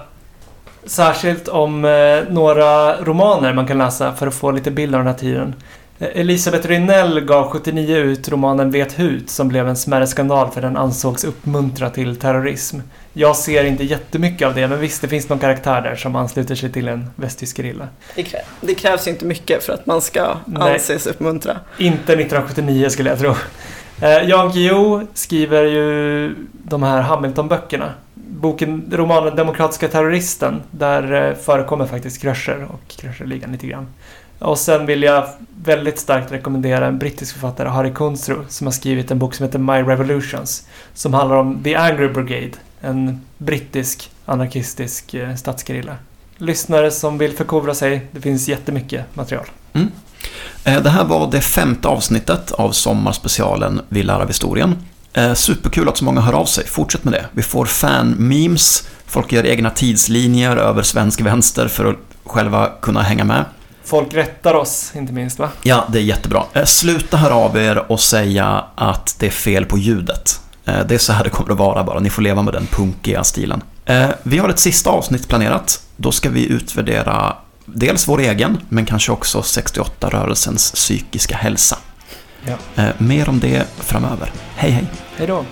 särskilt om eh, några romaner man kan läsa för att få lite bild av den här tiden. Elisabeth Rynell gav 79 ut romanen Vet hut som blev en smärre skandal för den ansågs uppmuntra till terrorism. Jag ser inte jättemycket av det, men visst det finns någon karaktär där som ansluter sig till en västtysk gerilla. Det, krä- det krävs ju inte mycket för att man ska Nej. anses uppmuntra. Inte 1979 skulle jag tro. Eh, Jan Guillou skriver ju de här Hamilton-böckerna. Boken, romanen Demokratiska terroristen, där eh, förekommer faktiskt Kröcher och Kröcherligan lite grann. Och sen vill jag väldigt starkt rekommendera en brittisk författare, Harry Kunstro, som har skrivit en bok som heter My Revolutions. Som handlar om The Angry Brigade, en brittisk anarkistisk eh, statsgerilla. Lyssnare som vill förkovra sig, det finns jättemycket material. Mm. Eh, det här var det femte avsnittet av sommarspecialen Vi lär av historien. Eh, superkul att så många hör av sig. Fortsätt med det. Vi får fan-memes, folk gör egna tidslinjer över svensk vänster för att själva kunna hänga med. Folk rättar oss, inte minst va? Ja, det är jättebra. Eh, Sluta höra av er och säga att det är fel på ljudet. Eh, Det är så här det kommer att vara bara. Ni får leva med den punkiga stilen. Eh, Vi har ett sista avsnitt planerat. Då ska vi utvärdera dels vår egen, men kanske också 68-rörelsens psykiska hälsa. Ja. Mer om det framöver. Hej hej! Hej då!